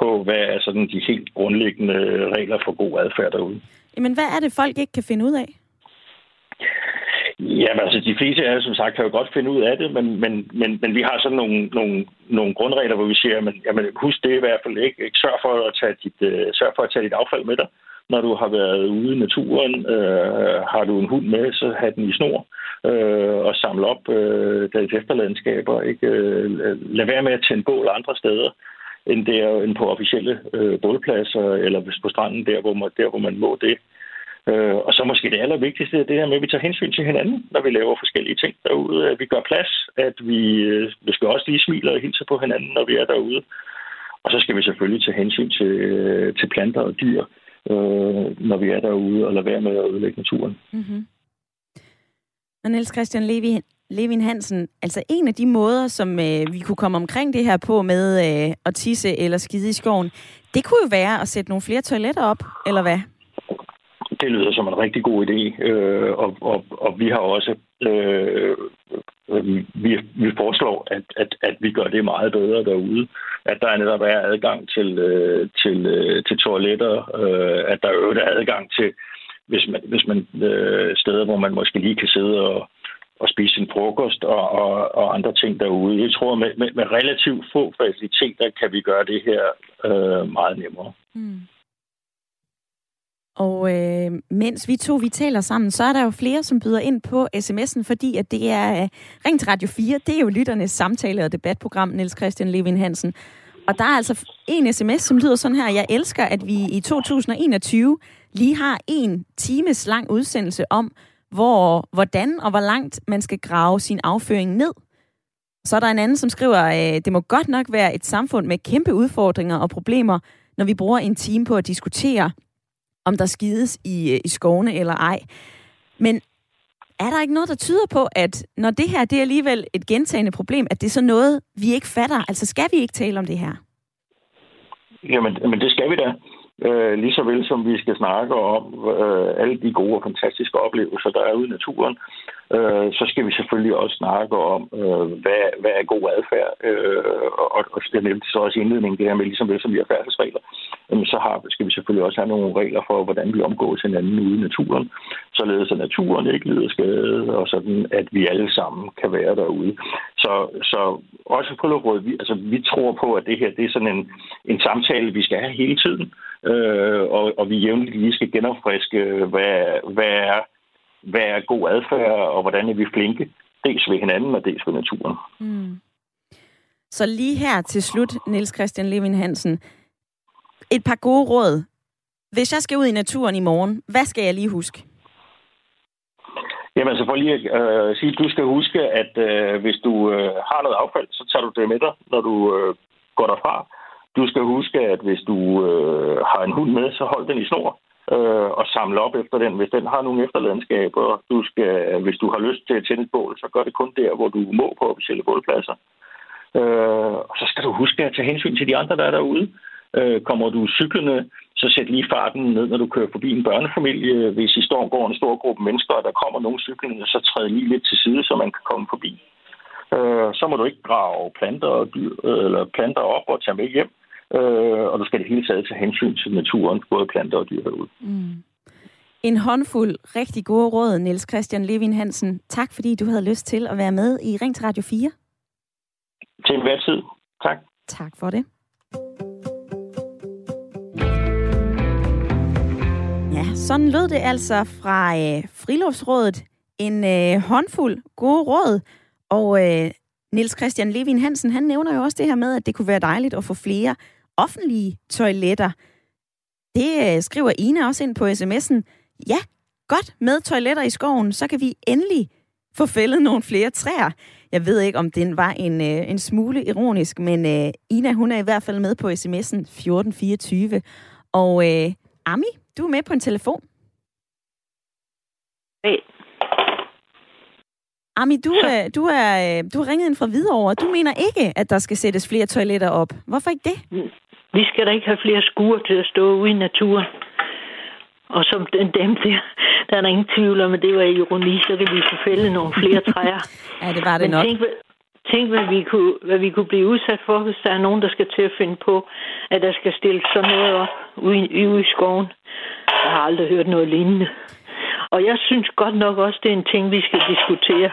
på, hvad er sådan de helt grundlæggende regler for god adfærd derude. Men hvad er det, folk ikke kan finde ud af? Jamen altså, de fleste af som sagt, kan jo godt finde ud af det, men, men, men, men vi har sådan nogle, nogle, nogle grundregler, hvor vi siger, men, jamen, husk det i hvert fald ikke. Sørg for at tage dit, uh, sørg for at tage dit affald med dig når du har været ude i naturen. Øh, har du en hund med, så have den i snor øh, og samle op øh, deres efterladenskaber. Ikke? Øh, lad være med at tænde bål andre steder end, der, end på officielle øh, bålpladser, eller hvis på stranden, der hvor man, der, hvor man må det. Øh, og så måske det allervigtigste er det her med, at vi tager hensyn til hinanden, når vi laver forskellige ting derude. At vi gør plads, at vi, øh, vi skal også lige smile og hilse på hinanden, når vi er derude. Og så skal vi selvfølgelig tage hensyn til, øh, til planter og dyr øh, når vi er derude, og lade være med at ødelægge naturen. Mm-hmm. Og Niels Christian Levi, Levin Hansen, altså en af de måder, som øh, vi kunne komme omkring det her på med øh, at tisse eller skide i skoven, det kunne jo være at sætte nogle flere toiletter op, eller hvad? Det lyder som en rigtig god idé, øh, og, og, og vi har også øh, øh, vi, vi foreslår, at, at, at vi gør det meget bedre derude. At der netop er adgang til, øh, til, øh, til toiletter, øh, at der øvrigt er adgang til, hvis man, hvis man øh, steder, hvor man måske lige kan sidde og, og spise sin frokost og, og, og andre ting derude. Jeg tror, med, med, med relativt få faciliteter kan vi gøre det her øh, meget nemmere. Mm. Og øh, mens vi to vi taler sammen, så er der jo flere, som byder ind på sms'en, fordi at det er øh, Ring til Radio 4. Det er jo lytternes samtale- og debatprogram, Niels Christian Levin Hansen. Og der er altså en sms, som lyder sådan her. Jeg elsker, at vi i 2021 lige har en times lang udsendelse om, hvor, hvordan og hvor langt man skal grave sin afføring ned. Så er der en anden, som skriver, øh, det må godt nok være et samfund med kæmpe udfordringer og problemer, når vi bruger en time på at diskutere om der skides i, øh, i skovene eller ej. Men er der ikke noget, der tyder på, at når det her det er alligevel et gentagende problem, at det er så noget, vi ikke fatter? Altså skal vi ikke tale om det her? Jamen, men det skal vi da. Øh, lige så vel som vi skal snakke om øh, alle de gode og fantastiske oplevelser, der er ude i naturen, øh, så skal vi selvfølgelig også snakke om, øh, hvad, hvad er god adfærd. Øh, og, og jeg nævnte så også i indledningen det her med, ligesom vel som vi har færdselsregler, øh, så har, skal vi selvfølgelig også have nogle regler for, hvordan vi omgås hinanden ude i naturen, således at naturen ikke lider skade, og sådan at vi alle sammen kan være derude. Så, så også på Lofrød, vi, altså, vi tror på, at det her det er sådan en, en samtale, vi skal have hele tiden øh, og, og vi jævnligt lige skal genopfriske, øh, hvad, hvad, er, hvad er god adfærd, og hvordan er vi flinke, dels ved hinanden og dels ved naturen. Mm. Så lige her til slut, Niels Christian Levin Hansen, et par gode råd. Hvis jeg skal ud i naturen i morgen, hvad skal jeg lige huske? Jamen, altså, så for lige at øh, sige, du skal huske, at øh, hvis du øh, har noget affald, så tager du det med dig, når du øh, går derfra. Du skal huske, at hvis du øh, har en hund med, så hold den i snor øh, og samle op efter den, hvis den har nogle efterladenskaber. Du skal, hvis du har lyst til at tænde et bål, så gør det kun der, hvor du må på officielle bålpladser. Øh, og så skal du huske at tage hensyn til de andre, der er derude. Øh, kommer du cyklende, så sæt lige farten ned, når du kører forbi en børnefamilie. Hvis I står går en stor gruppe mennesker, og der kommer nogen cyklende, så træd lige lidt til side, så man kan komme forbi. Øh, så må du ikke grave planter, og dyr, eller planter op og tage med hjem øh, og du skal det hele taget tage hensyn til naturen, både planter og dyr herude. Mm. En håndfuld rigtig gode råd, Niels Christian Levin Hansen. Tak fordi du havde lyst til at være med i Ring til Radio 4. Til enhver tid. Tak. Tak for det. Sådan lød det altså fra øh, Friluftsrådet. En øh, håndfuld gode råd. Og øh, Niels Christian Levin Hansen, han nævner jo også det her med, at det kunne være dejligt at få flere offentlige toiletter. Det øh, skriver Ina også ind på sms'en. Ja, godt med toiletter i skoven, så kan vi endelig få fældet nogle flere træer. Jeg ved ikke, om den var en, øh, en smule ironisk, men øh, Ina, hun er i hvert fald med på sms'en 1424. Og øh, Ami, du er med på en telefon. Hey. Ami, du, øh, du, er, du har ringet ind fra Hvidovre. Du mener ikke, at der skal sættes flere toiletter op. Hvorfor ikke det? Mm. Vi skal da ikke have flere skuer til at stå ude i naturen. Og som den dem der, der er der ingen tvivl om, at det var ironi, så kan vi få fældet nogle flere træer. ja, det var det Men nok. Tænk, tænk hvad, vi kunne, hvad vi kunne blive udsat for, hvis der er nogen, der skal til at finde på, at der skal stilles sådan noget op ude, ude i skoven. Jeg har aldrig hørt noget lignende. Og jeg synes godt nok også, det er en ting, vi skal diskutere.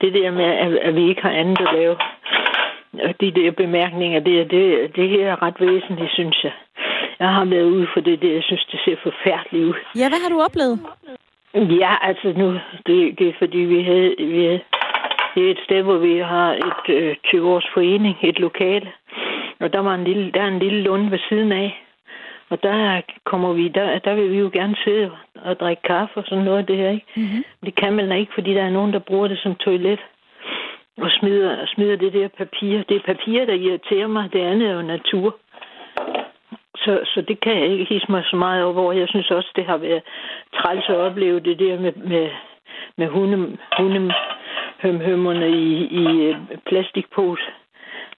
Det der med, at vi ikke har andet at lave de der bemærkninger, det, det, det her er ret væsentligt, synes jeg. Jeg har været ude for det der. Jeg synes, det ser forfærdeligt ud. Ja, hvad har du oplevet? Ja, altså nu, det, det er fordi, vi havde, vi havde, det er et sted, hvor vi har et øh, 20-års forening, et lokale. Og der, var en lille, der er en lille lund ved siden af. Og der kommer vi, der, der vil vi jo gerne sidde og drikke kaffe og sådan noget af det her, ikke? Mm-hmm. Det kan man ikke, fordi der er nogen, der bruger det som toilet og smider, smider det der papir. Det er papir, der irriterer mig. Det andet er jo natur. Så, så det kan jeg ikke hisse mig så meget over. Jeg synes også, det har været træls at opleve det der med, med, med hunde, hundehømmerne i, i øh, plastikpose.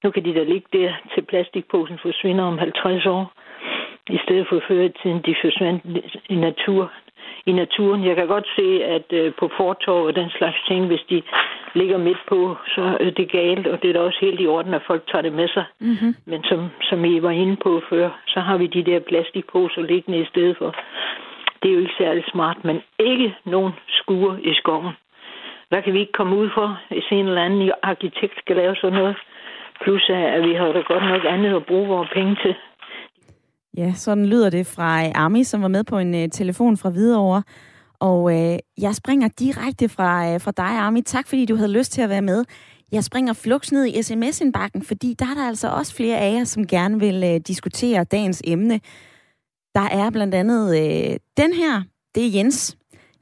Nu kan de da ligge der, til plastikposen forsvinder om 50 år. I stedet for før tiden, de forsvandt i natur i naturen. Jeg kan godt se, at øh, på fortorv og den slags ting, hvis de ligger midt på, så er det galt, og det er da også helt i orden, at folk tager det med sig. Mm-hmm. Men som, som I var inde på før, så har vi de der plastikposer liggende i stedet for. Det er jo ikke særlig smart, men ikke nogen skure i skoven. Hvad kan vi ikke komme ud for, hvis en eller anden arkitekt skal lave sådan noget? Plus at vi har da godt nok andet at bruge vores penge til. Ja, sådan lyder det fra øh, Ami, som var med på en uh, telefon fra Hvidovre. Og øh, jeg springer direkte fra, øh, fra dig, Ami. Tak, fordi du havde lyst til at være med. Jeg springer flux ned i sms-indbakken, fordi der er der altså også flere af jer, som gerne vil øh, diskutere dagens emne. Der er blandt andet øh, den her. Det er Jens.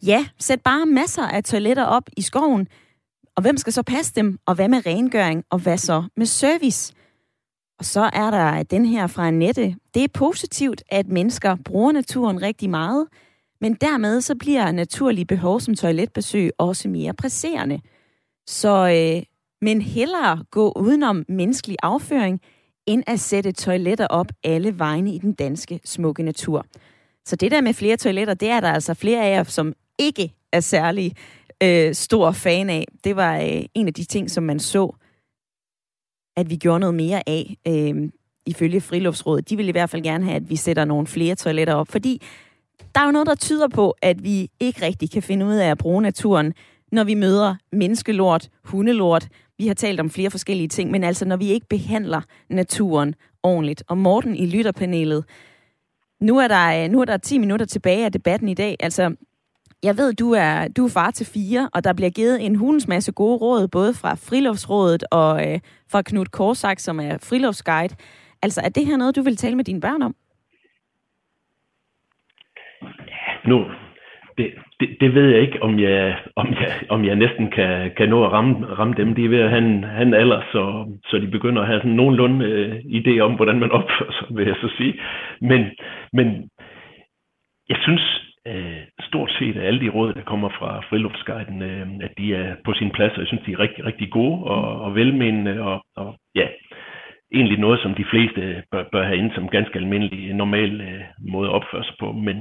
Ja, sæt bare masser af toiletter op i skoven. Og hvem skal så passe dem? Og hvad med rengøring? Og hvad så med service? Og så er der den her fra Annette. Det er positivt, at mennesker bruger naturen rigtig meget, Men dermed så bliver naturlige behov som toiletbesøg også mere presserende. Så øh, men hellere gå udenom menneskelig afføring, end at sætte toiletter op alle vegne i den danske smukke natur. Så det der med flere toiletter, det er der altså flere af jer, som ikke er særlig øh, stor fan af. Det var øh, en af de ting, som man så, at vi gjorde noget mere af, øh, ifølge Friluftsrådet. De vil i hvert fald gerne have, at vi sætter nogle flere toiletter op, fordi der er jo noget, der tyder på, at vi ikke rigtig kan finde ud af at bruge naturen, når vi møder menneskelort, hundelort. Vi har talt om flere forskellige ting, men altså når vi ikke behandler naturen ordentligt. Og Morten i lytterpanelet, nu er der, øh, nu er der 10 minutter tilbage af debatten i dag. Altså, jeg ved, du er, du er far til fire, og der bliver givet en hulens masse gode råd, både fra Friluftsrådet og øh, fra Knud Korsak, som er friluftsguide. Altså, er det her noget, du vil tale med dine børn om? Nu, det, det, det ved jeg ikke, om jeg, om jeg, om jeg næsten kan, kan nå at ramme, ramme dem. De er ved at have en, have en alder, så, så de begynder at have sådan nogenlunde øh, idé om, hvordan man opfører sig, vil jeg så sige. Men, men jeg synes, øh, stort set alle de råd, der kommer fra friluftsguiden, øh, at de er på sin plads, og jeg synes, de er rigtig, rigtig gode og, og velmenende, og, og ja, egentlig noget, som de fleste bør, bør have ind som ganske almindelig, normal øh, måde at opføre sig på. Men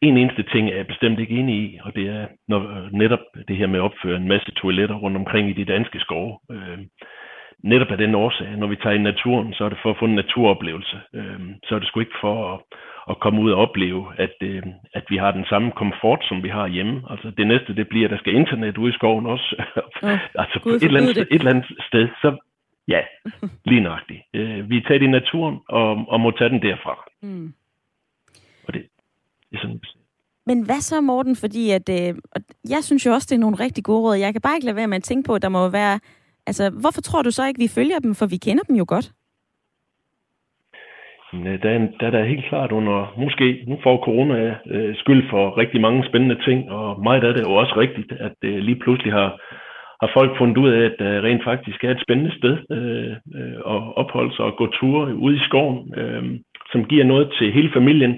en eneste ting er jeg bestemt ikke enig i, og det er når, øh, netop det her med at opføre en masse toiletter rundt omkring i de danske skove. Øh, netop af den årsag, når vi tager i naturen, så er det for at få en naturoplevelse. Øh, så er det sgu ikke for at, at komme ud og opleve, at, øh, at vi har den samme komfort, som vi har hjemme. Altså det næste, det bliver, at der skal internet ud i skoven også. Ja, altså på et eller, andet, et eller andet sted, så ja, lige nøjagtigt. Øh, vi er taget i naturen og, og må tage den derfra. Mm. Og det, det er sådan, men hvad så, Morten? Fordi at, øh, jeg synes jo også, det er nogle rigtig gode råd. Jeg kan bare ikke lade være med at tænke på, at der må være... Altså, hvorfor tror du så ikke, vi følger dem? For vi kender dem jo godt. Øh, der er, der er der helt klart under, måske nu får corona øh, skyld for rigtig mange spændende ting, og meget af det er jo også rigtigt, at øh, lige pludselig har, har folk fundet ud af, at der rent faktisk er et spændende sted øh, øh, at opholde sig og gå ture ude i skoven, øh, som giver noget til hele familien,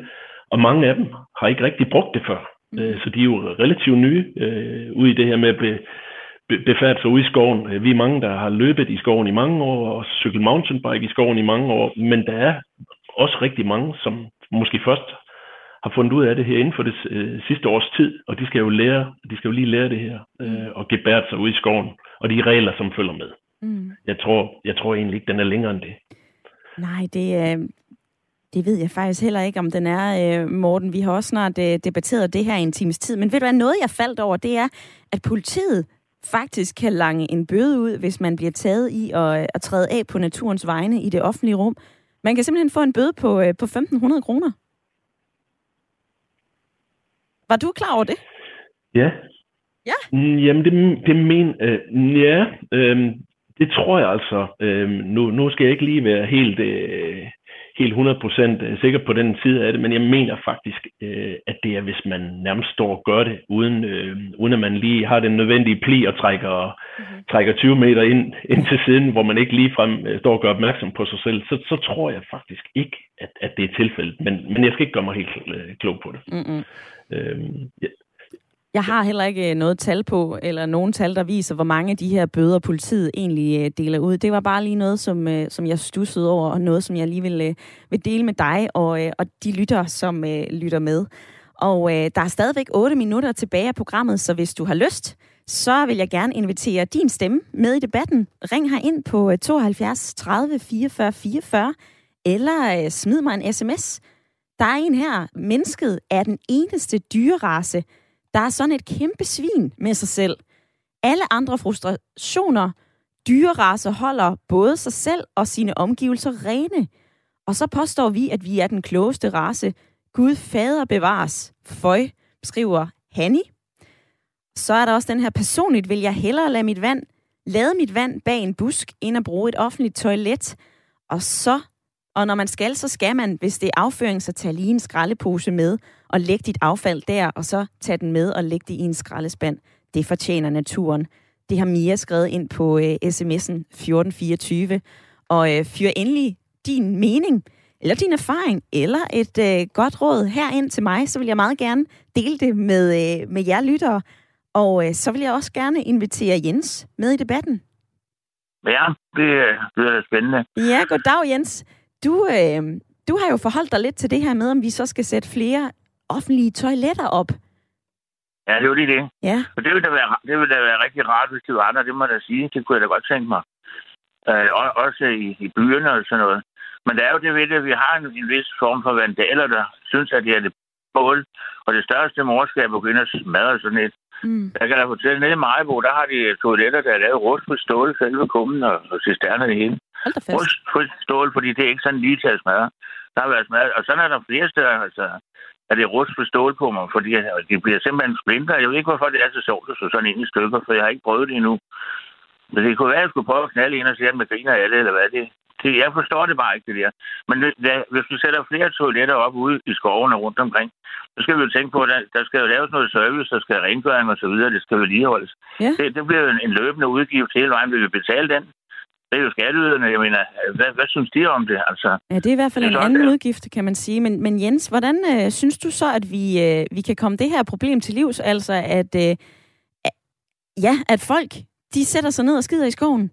og mange af dem har ikke rigtig brugt det før. Mm. Øh, så de er jo relativt nye øh, ude i det her med at be, be, befærde sig ude i skoven. Øh, vi er mange, der har løbet i skoven i mange år, og cyklet mountainbike i skoven i mange år, men der er også rigtig mange, som måske først har fundet ud af det her inden for det øh, sidste års tid, og de skal jo lære, de skal jo lige lære det her, øh, og gebære sig ud i skoven, og de regler, som følger med. Mm. Jeg, tror, jeg tror egentlig ikke, den er længere end det. Nej, det, øh, det ved jeg faktisk heller ikke, om den er, øh, Morten. Vi har også snart øh, debatteret det her i en times tid, men ved du hvad, noget jeg faldt over, det er, at politiet faktisk kan lange en bøde ud, hvis man bliver taget i at, at træde af på naturens vegne i det offentlige rum. Man kan simpelthen få en bøde på, øh, på 1.500 kroner. Var du klar over det? Ja. Ja? Mm, jamen, det, det men, øh, ja, øh, det tror jeg altså. Øh, nu, nu skal jeg ikke lige være helt, øh, helt 100% øh, sikker på den side af det, men jeg mener faktisk, øh, at det er, hvis man nærmest står og gør det, uden, øh, uden at man lige har den nødvendige pli og trækker, mm-hmm. trækker 20 meter ind, ind til siden, hvor man ikke lige frem øh, står og gør opmærksom på sig selv, så, så tror jeg faktisk ikke, at, at det er tilfældet. Men, men jeg skal ikke gøre mig helt øh, klog på det. Mm-hmm. Øh, ja. Jeg har heller ikke øh, noget tal på, eller nogen tal, der viser, hvor mange af de her bøder politiet egentlig øh, deler ud. Det var bare lige noget, som, øh, som jeg stussede over, og noget, som jeg lige vil, vil dele med dig og, og de lytter, som lytter med. Og øh, der er stadigvæk 8 minutter tilbage af programmet, så hvis du har lyst, så vil jeg gerne invitere din stemme med i debatten. Ring her ind på 72 30 44 44, eller øh, smid mig en sms. Der er en her. Mennesket er den eneste dyrerace, der er sådan et kæmpe svin med sig selv. Alle andre frustrationer, dyreraser holder både sig selv og sine omgivelser rene. Og så påstår vi, at vi er den klogeste race. Gud fader bevares. Føj, skriver Hanni. Så er der også den her, personligt vil jeg hellere lade mit vand, lade mit vand bag en busk, end at bruge et offentligt toilet. Og så og når man skal, så skal man, hvis det er afføring, så tage lige en skraldepose med og lægge dit affald der, og så tage den med og lægge det i en skraldespand. Det fortjener naturen. Det har Mia skrevet ind på øh, sms'en 1424. Og øh, fyr endelig din mening eller din erfaring, eller et øh, godt råd herind til mig, så vil jeg meget gerne dele det med, øh, med jer lyttere. Og øh, så vil jeg også gerne invitere Jens med i debatten. Ja, det, det er spændende. Ja, goddag Jens. Du, øh, du har jo forholdt dig lidt til det her med, om vi så skal sætte flere offentlige toiletter op. Ja, det er jo lige det. Ja. Og det ville da være, det ville da være rigtig rart, hvis det var andre, det må jeg da sige. Det kunne jeg da godt tænke mig. Øh, også i, i byerne og sådan noget. Men der er jo det ved det, at vi har en, en vis form for vandaler, der synes, at det er det bål. Og det største morskab at ind og smadre sådan et. Mm. Jeg kan da fortælle, nede i Majbo, der har de toiletter, der er lavet rustfrit stål, selve kummen og, og cisterner det hele. Fast. Rustfrit stål, fordi det er ikke sådan lige til at smadre. Der har været smadret. Og sådan er der flere steder, altså, at det er rustfrit stål på mig, fordi at de bliver simpelthen splinter. Jeg ved ikke, hvorfor det er så sjovt at slå sådan ind i stykker, for jeg har ikke prøvet det endnu. Men det kunne være, at jeg skulle prøve at knalde ind og se, at man griner af det, eller hvad det det, jeg forstår det bare ikke, det der. Men hvis, hvis du sætter flere toiletter op ude i skovene rundt omkring, så skal vi jo tænke på, at der, der skal jo laves noget service, der skal rengøring og så videre, det skal vedligeholdes. Ja. Det, det bliver jo en, en løbende udgift hele vejen. Vil vi betale den? Det er jo skatteyderne. Jeg mener, hvad, hvad synes de om det? Altså, Ja, det er i hvert fald en anden det er. udgift, kan man sige. Men, men Jens, hvordan øh, synes du så, at vi, øh, vi kan komme det her problem til livs? Altså, at, øh, ja, at folk, de sætter sig ned og skider i skoven?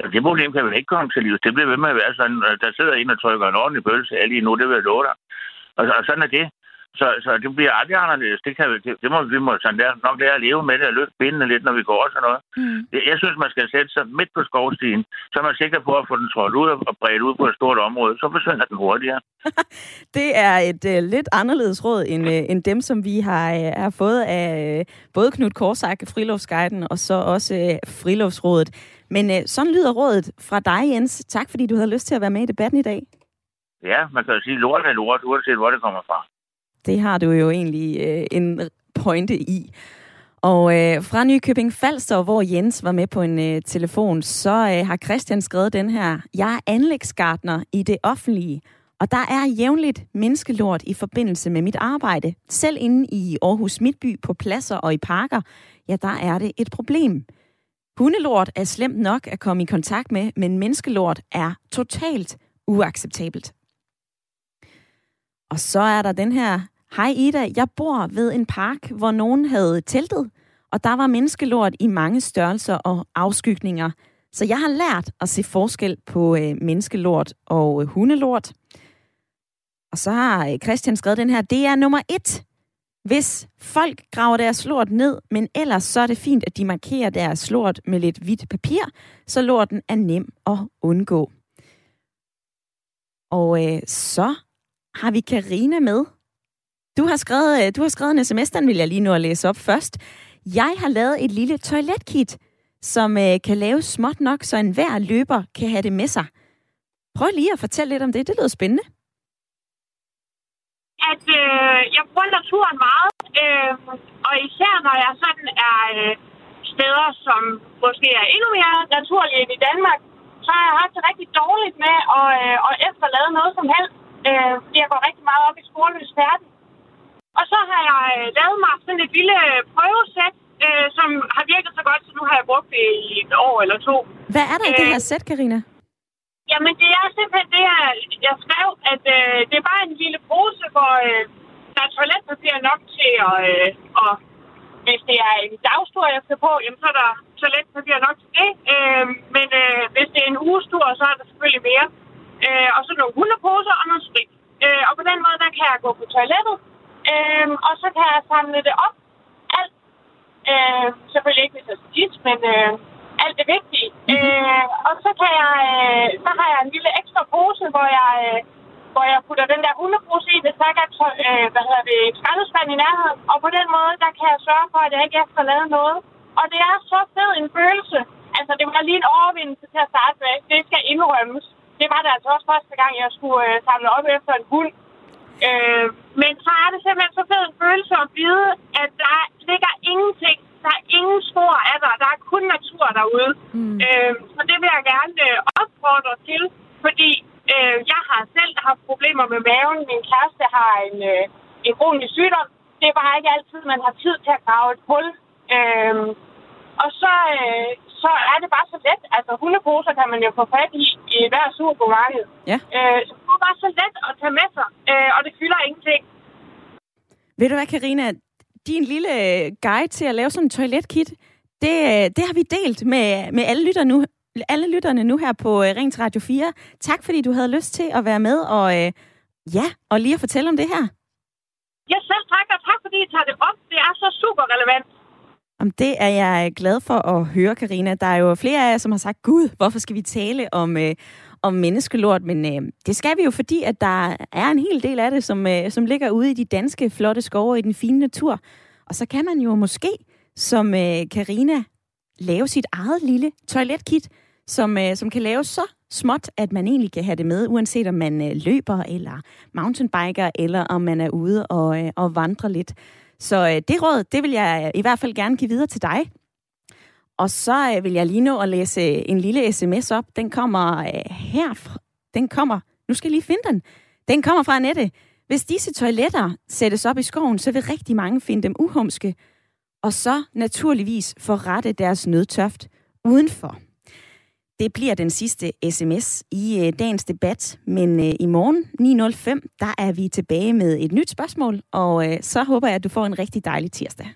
Ja, Det problem kan vi ikke komme til livs. Det bliver ved med at være sådan, der sidder en og trykker en ordentlig pølse af lige nu, det vil jeg love dig. Og, og sådan er det. Så, så det bliver aldrig anderledes. Det, kan, det, det må vi må sådan der, nok lære at leve med det og løfte bindene lidt, når vi går og sådan noget. Mm. Jeg, jeg synes, man skal sætte sig midt på skovstien, så er man sikker på at få den trådt ud og bredt ud på et stort område. Så forsvinder den hurtigere. Det er et øh, lidt anderledes råd end, øh, end dem, som vi har, øh, har fået af øh, både Knud Korsak, Friluftsguiden, og så også øh, Friluftsrådet. Men øh, sådan lyder rådet fra dig, Jens. Tak, fordi du havde lyst til at være med i debatten i dag. Ja, man kan jo sige, lort er lort, uanset hvor det kommer fra. Det har du jo egentlig øh, en pointe i. Og øh, fra Nykøbing Falster, hvor Jens var med på en øh, telefon, så øh, har Christian skrevet den her. Jeg er anlægsgartner i det offentlige, og der er jævnligt menneskelort i forbindelse med mit arbejde. Selv inde i Aarhus Midtby på pladser og i parker, ja, der er det et problem. Hundelort er slemt nok at komme i kontakt med, men menneskelort er totalt uacceptabelt. Og så er der den her, hej Ida, jeg bor ved en park, hvor nogen havde teltet, og der var menneskelort i mange størrelser og afskygninger. Så jeg har lært at se forskel på øh, menneskelort og øh, hundelort. Og så har øh, Christian skrevet den her, det er nummer et. Hvis folk graver deres lort ned, men ellers så er det fint, at de markerer deres lort med lidt hvidt papir, så lorten er nem at undgå. Og øh, så har vi Karina med. Du har, skrevet, øh, du har skrevet en sms, den vil jeg lige nu at læse op først. Jeg har lavet et lille toiletkit, som øh, kan laves småt nok, så enhver løber kan have det med sig. Prøv lige at fortælle lidt om det. Det lyder spændende. at øh, jeg bruger naturen meget, øh, og især når jeg sådan er øh, steder, som måske er endnu mere naturlige end i Danmark, så har jeg haft det rigtig dårligt med at, øh, at efterlade noget som helst, øh, fordi jeg går rigtig meget op i sporløs færdig. Og så har jeg øh, lavet mig sådan et lille prøvesæt, øh, som har virket så godt, så nu har jeg brugt det i et år eller to. Hvad er der i det Øh, her sæt, Karina? Jamen, det er simpelthen det, jeg, jeg skrev, at øh, det er bare en lille pose, hvor øh, der er toiletpapir nok til at... Øh, og hvis det er en dagstur, jeg skal på, jamen, så er der toiletpapir nok til det. Øh, men øh, hvis det er en ugestur, så er der selvfølgelig mere. Øh, og så nogle hundeposer og noget sprit. Øh, og på den måde, der kan jeg gå på toilettet. Øh, og så kan jeg samle det op. Alt. Øh, selvfølgelig ikke, hvis jeg skal men... Øh, alt det vigtige. Mm-hmm. Øh, og så kan jeg, øh, så har jeg en lille ekstra pose, hvor jeg, øh, hvor jeg putter den der hundepose i, hvis der ikke er tø- øh, hvad hedder det, skraldespand i nærheden. Og på den måde, der kan jeg sørge for, at jeg ikke efterlader noget. Og det er så fed en følelse. Altså, det var lige en overvindelse til at starte med. Det skal indrømmes. Det var det altså også første gang, jeg skulle øh, samle op efter en hund. Øh, men så er det simpelthen så fed en følelse at vide, at der ligger ingenting. Der er ingen spor af dig. Der er kun natur derude. Mm. Øh, så det vil jeg gerne øh, opfordre til, fordi øh, jeg har selv haft problemer med maven. Min kæreste har en, øh, en kronisk sygdom. Det er bare ikke altid, man har tid til at grave et hul. Øh, og så, øh, så er det bare så let. Altså, hundeposer kan man jo få fat i i hver supermarked. Ja. Øh, nu bare så let at tage med sig, øh, og det fylder ingenting. Ved du hvad, Karina? Din lille guide til at lave sådan en toiletkit, det, øh, det har vi delt med, med alle lytter nu, alle lytterne nu her på øh, Rings Radio 4. Tak fordi du havde lyst til at være med og øh, ja, og lige at fortælle om det her. Ja, selv tak, og tak fordi I tager det op. Det er så super relevant. Om det er jeg glad for at høre, Karina. Der er jo flere af jer, som har sagt, Gud, hvorfor skal vi tale om, øh, om menneskelort? Men øh, det skal vi jo, fordi at der er en hel del af det, som, øh, som ligger ude i de danske flotte skove i den fine natur. Og så kan man jo måske, som øh, Karina, lave sit eget lille toiletkit, som, øh, som kan laves så småt, at man egentlig kan have det med, uanset om man øh, løber eller mountainbiker, eller om man er ude og, øh, og vandrer lidt. Så øh, det råd, det vil jeg i hvert fald gerne give videre til dig. Og så øh, vil jeg lige nå at læse øh, en lille sms op. Den kommer øh, her. Den kommer, nu skal jeg lige finde den. Den kommer fra Annette. Hvis disse toiletter sættes op i skoven, så vil rigtig mange finde dem uhumske, og så naturligvis forrette deres nødtøft udenfor. Det bliver den sidste sms i øh, dagens debat, men øh, i morgen 9.05, der er vi tilbage med et nyt spørgsmål, og øh, så håber jeg, at du får en rigtig dejlig tirsdag.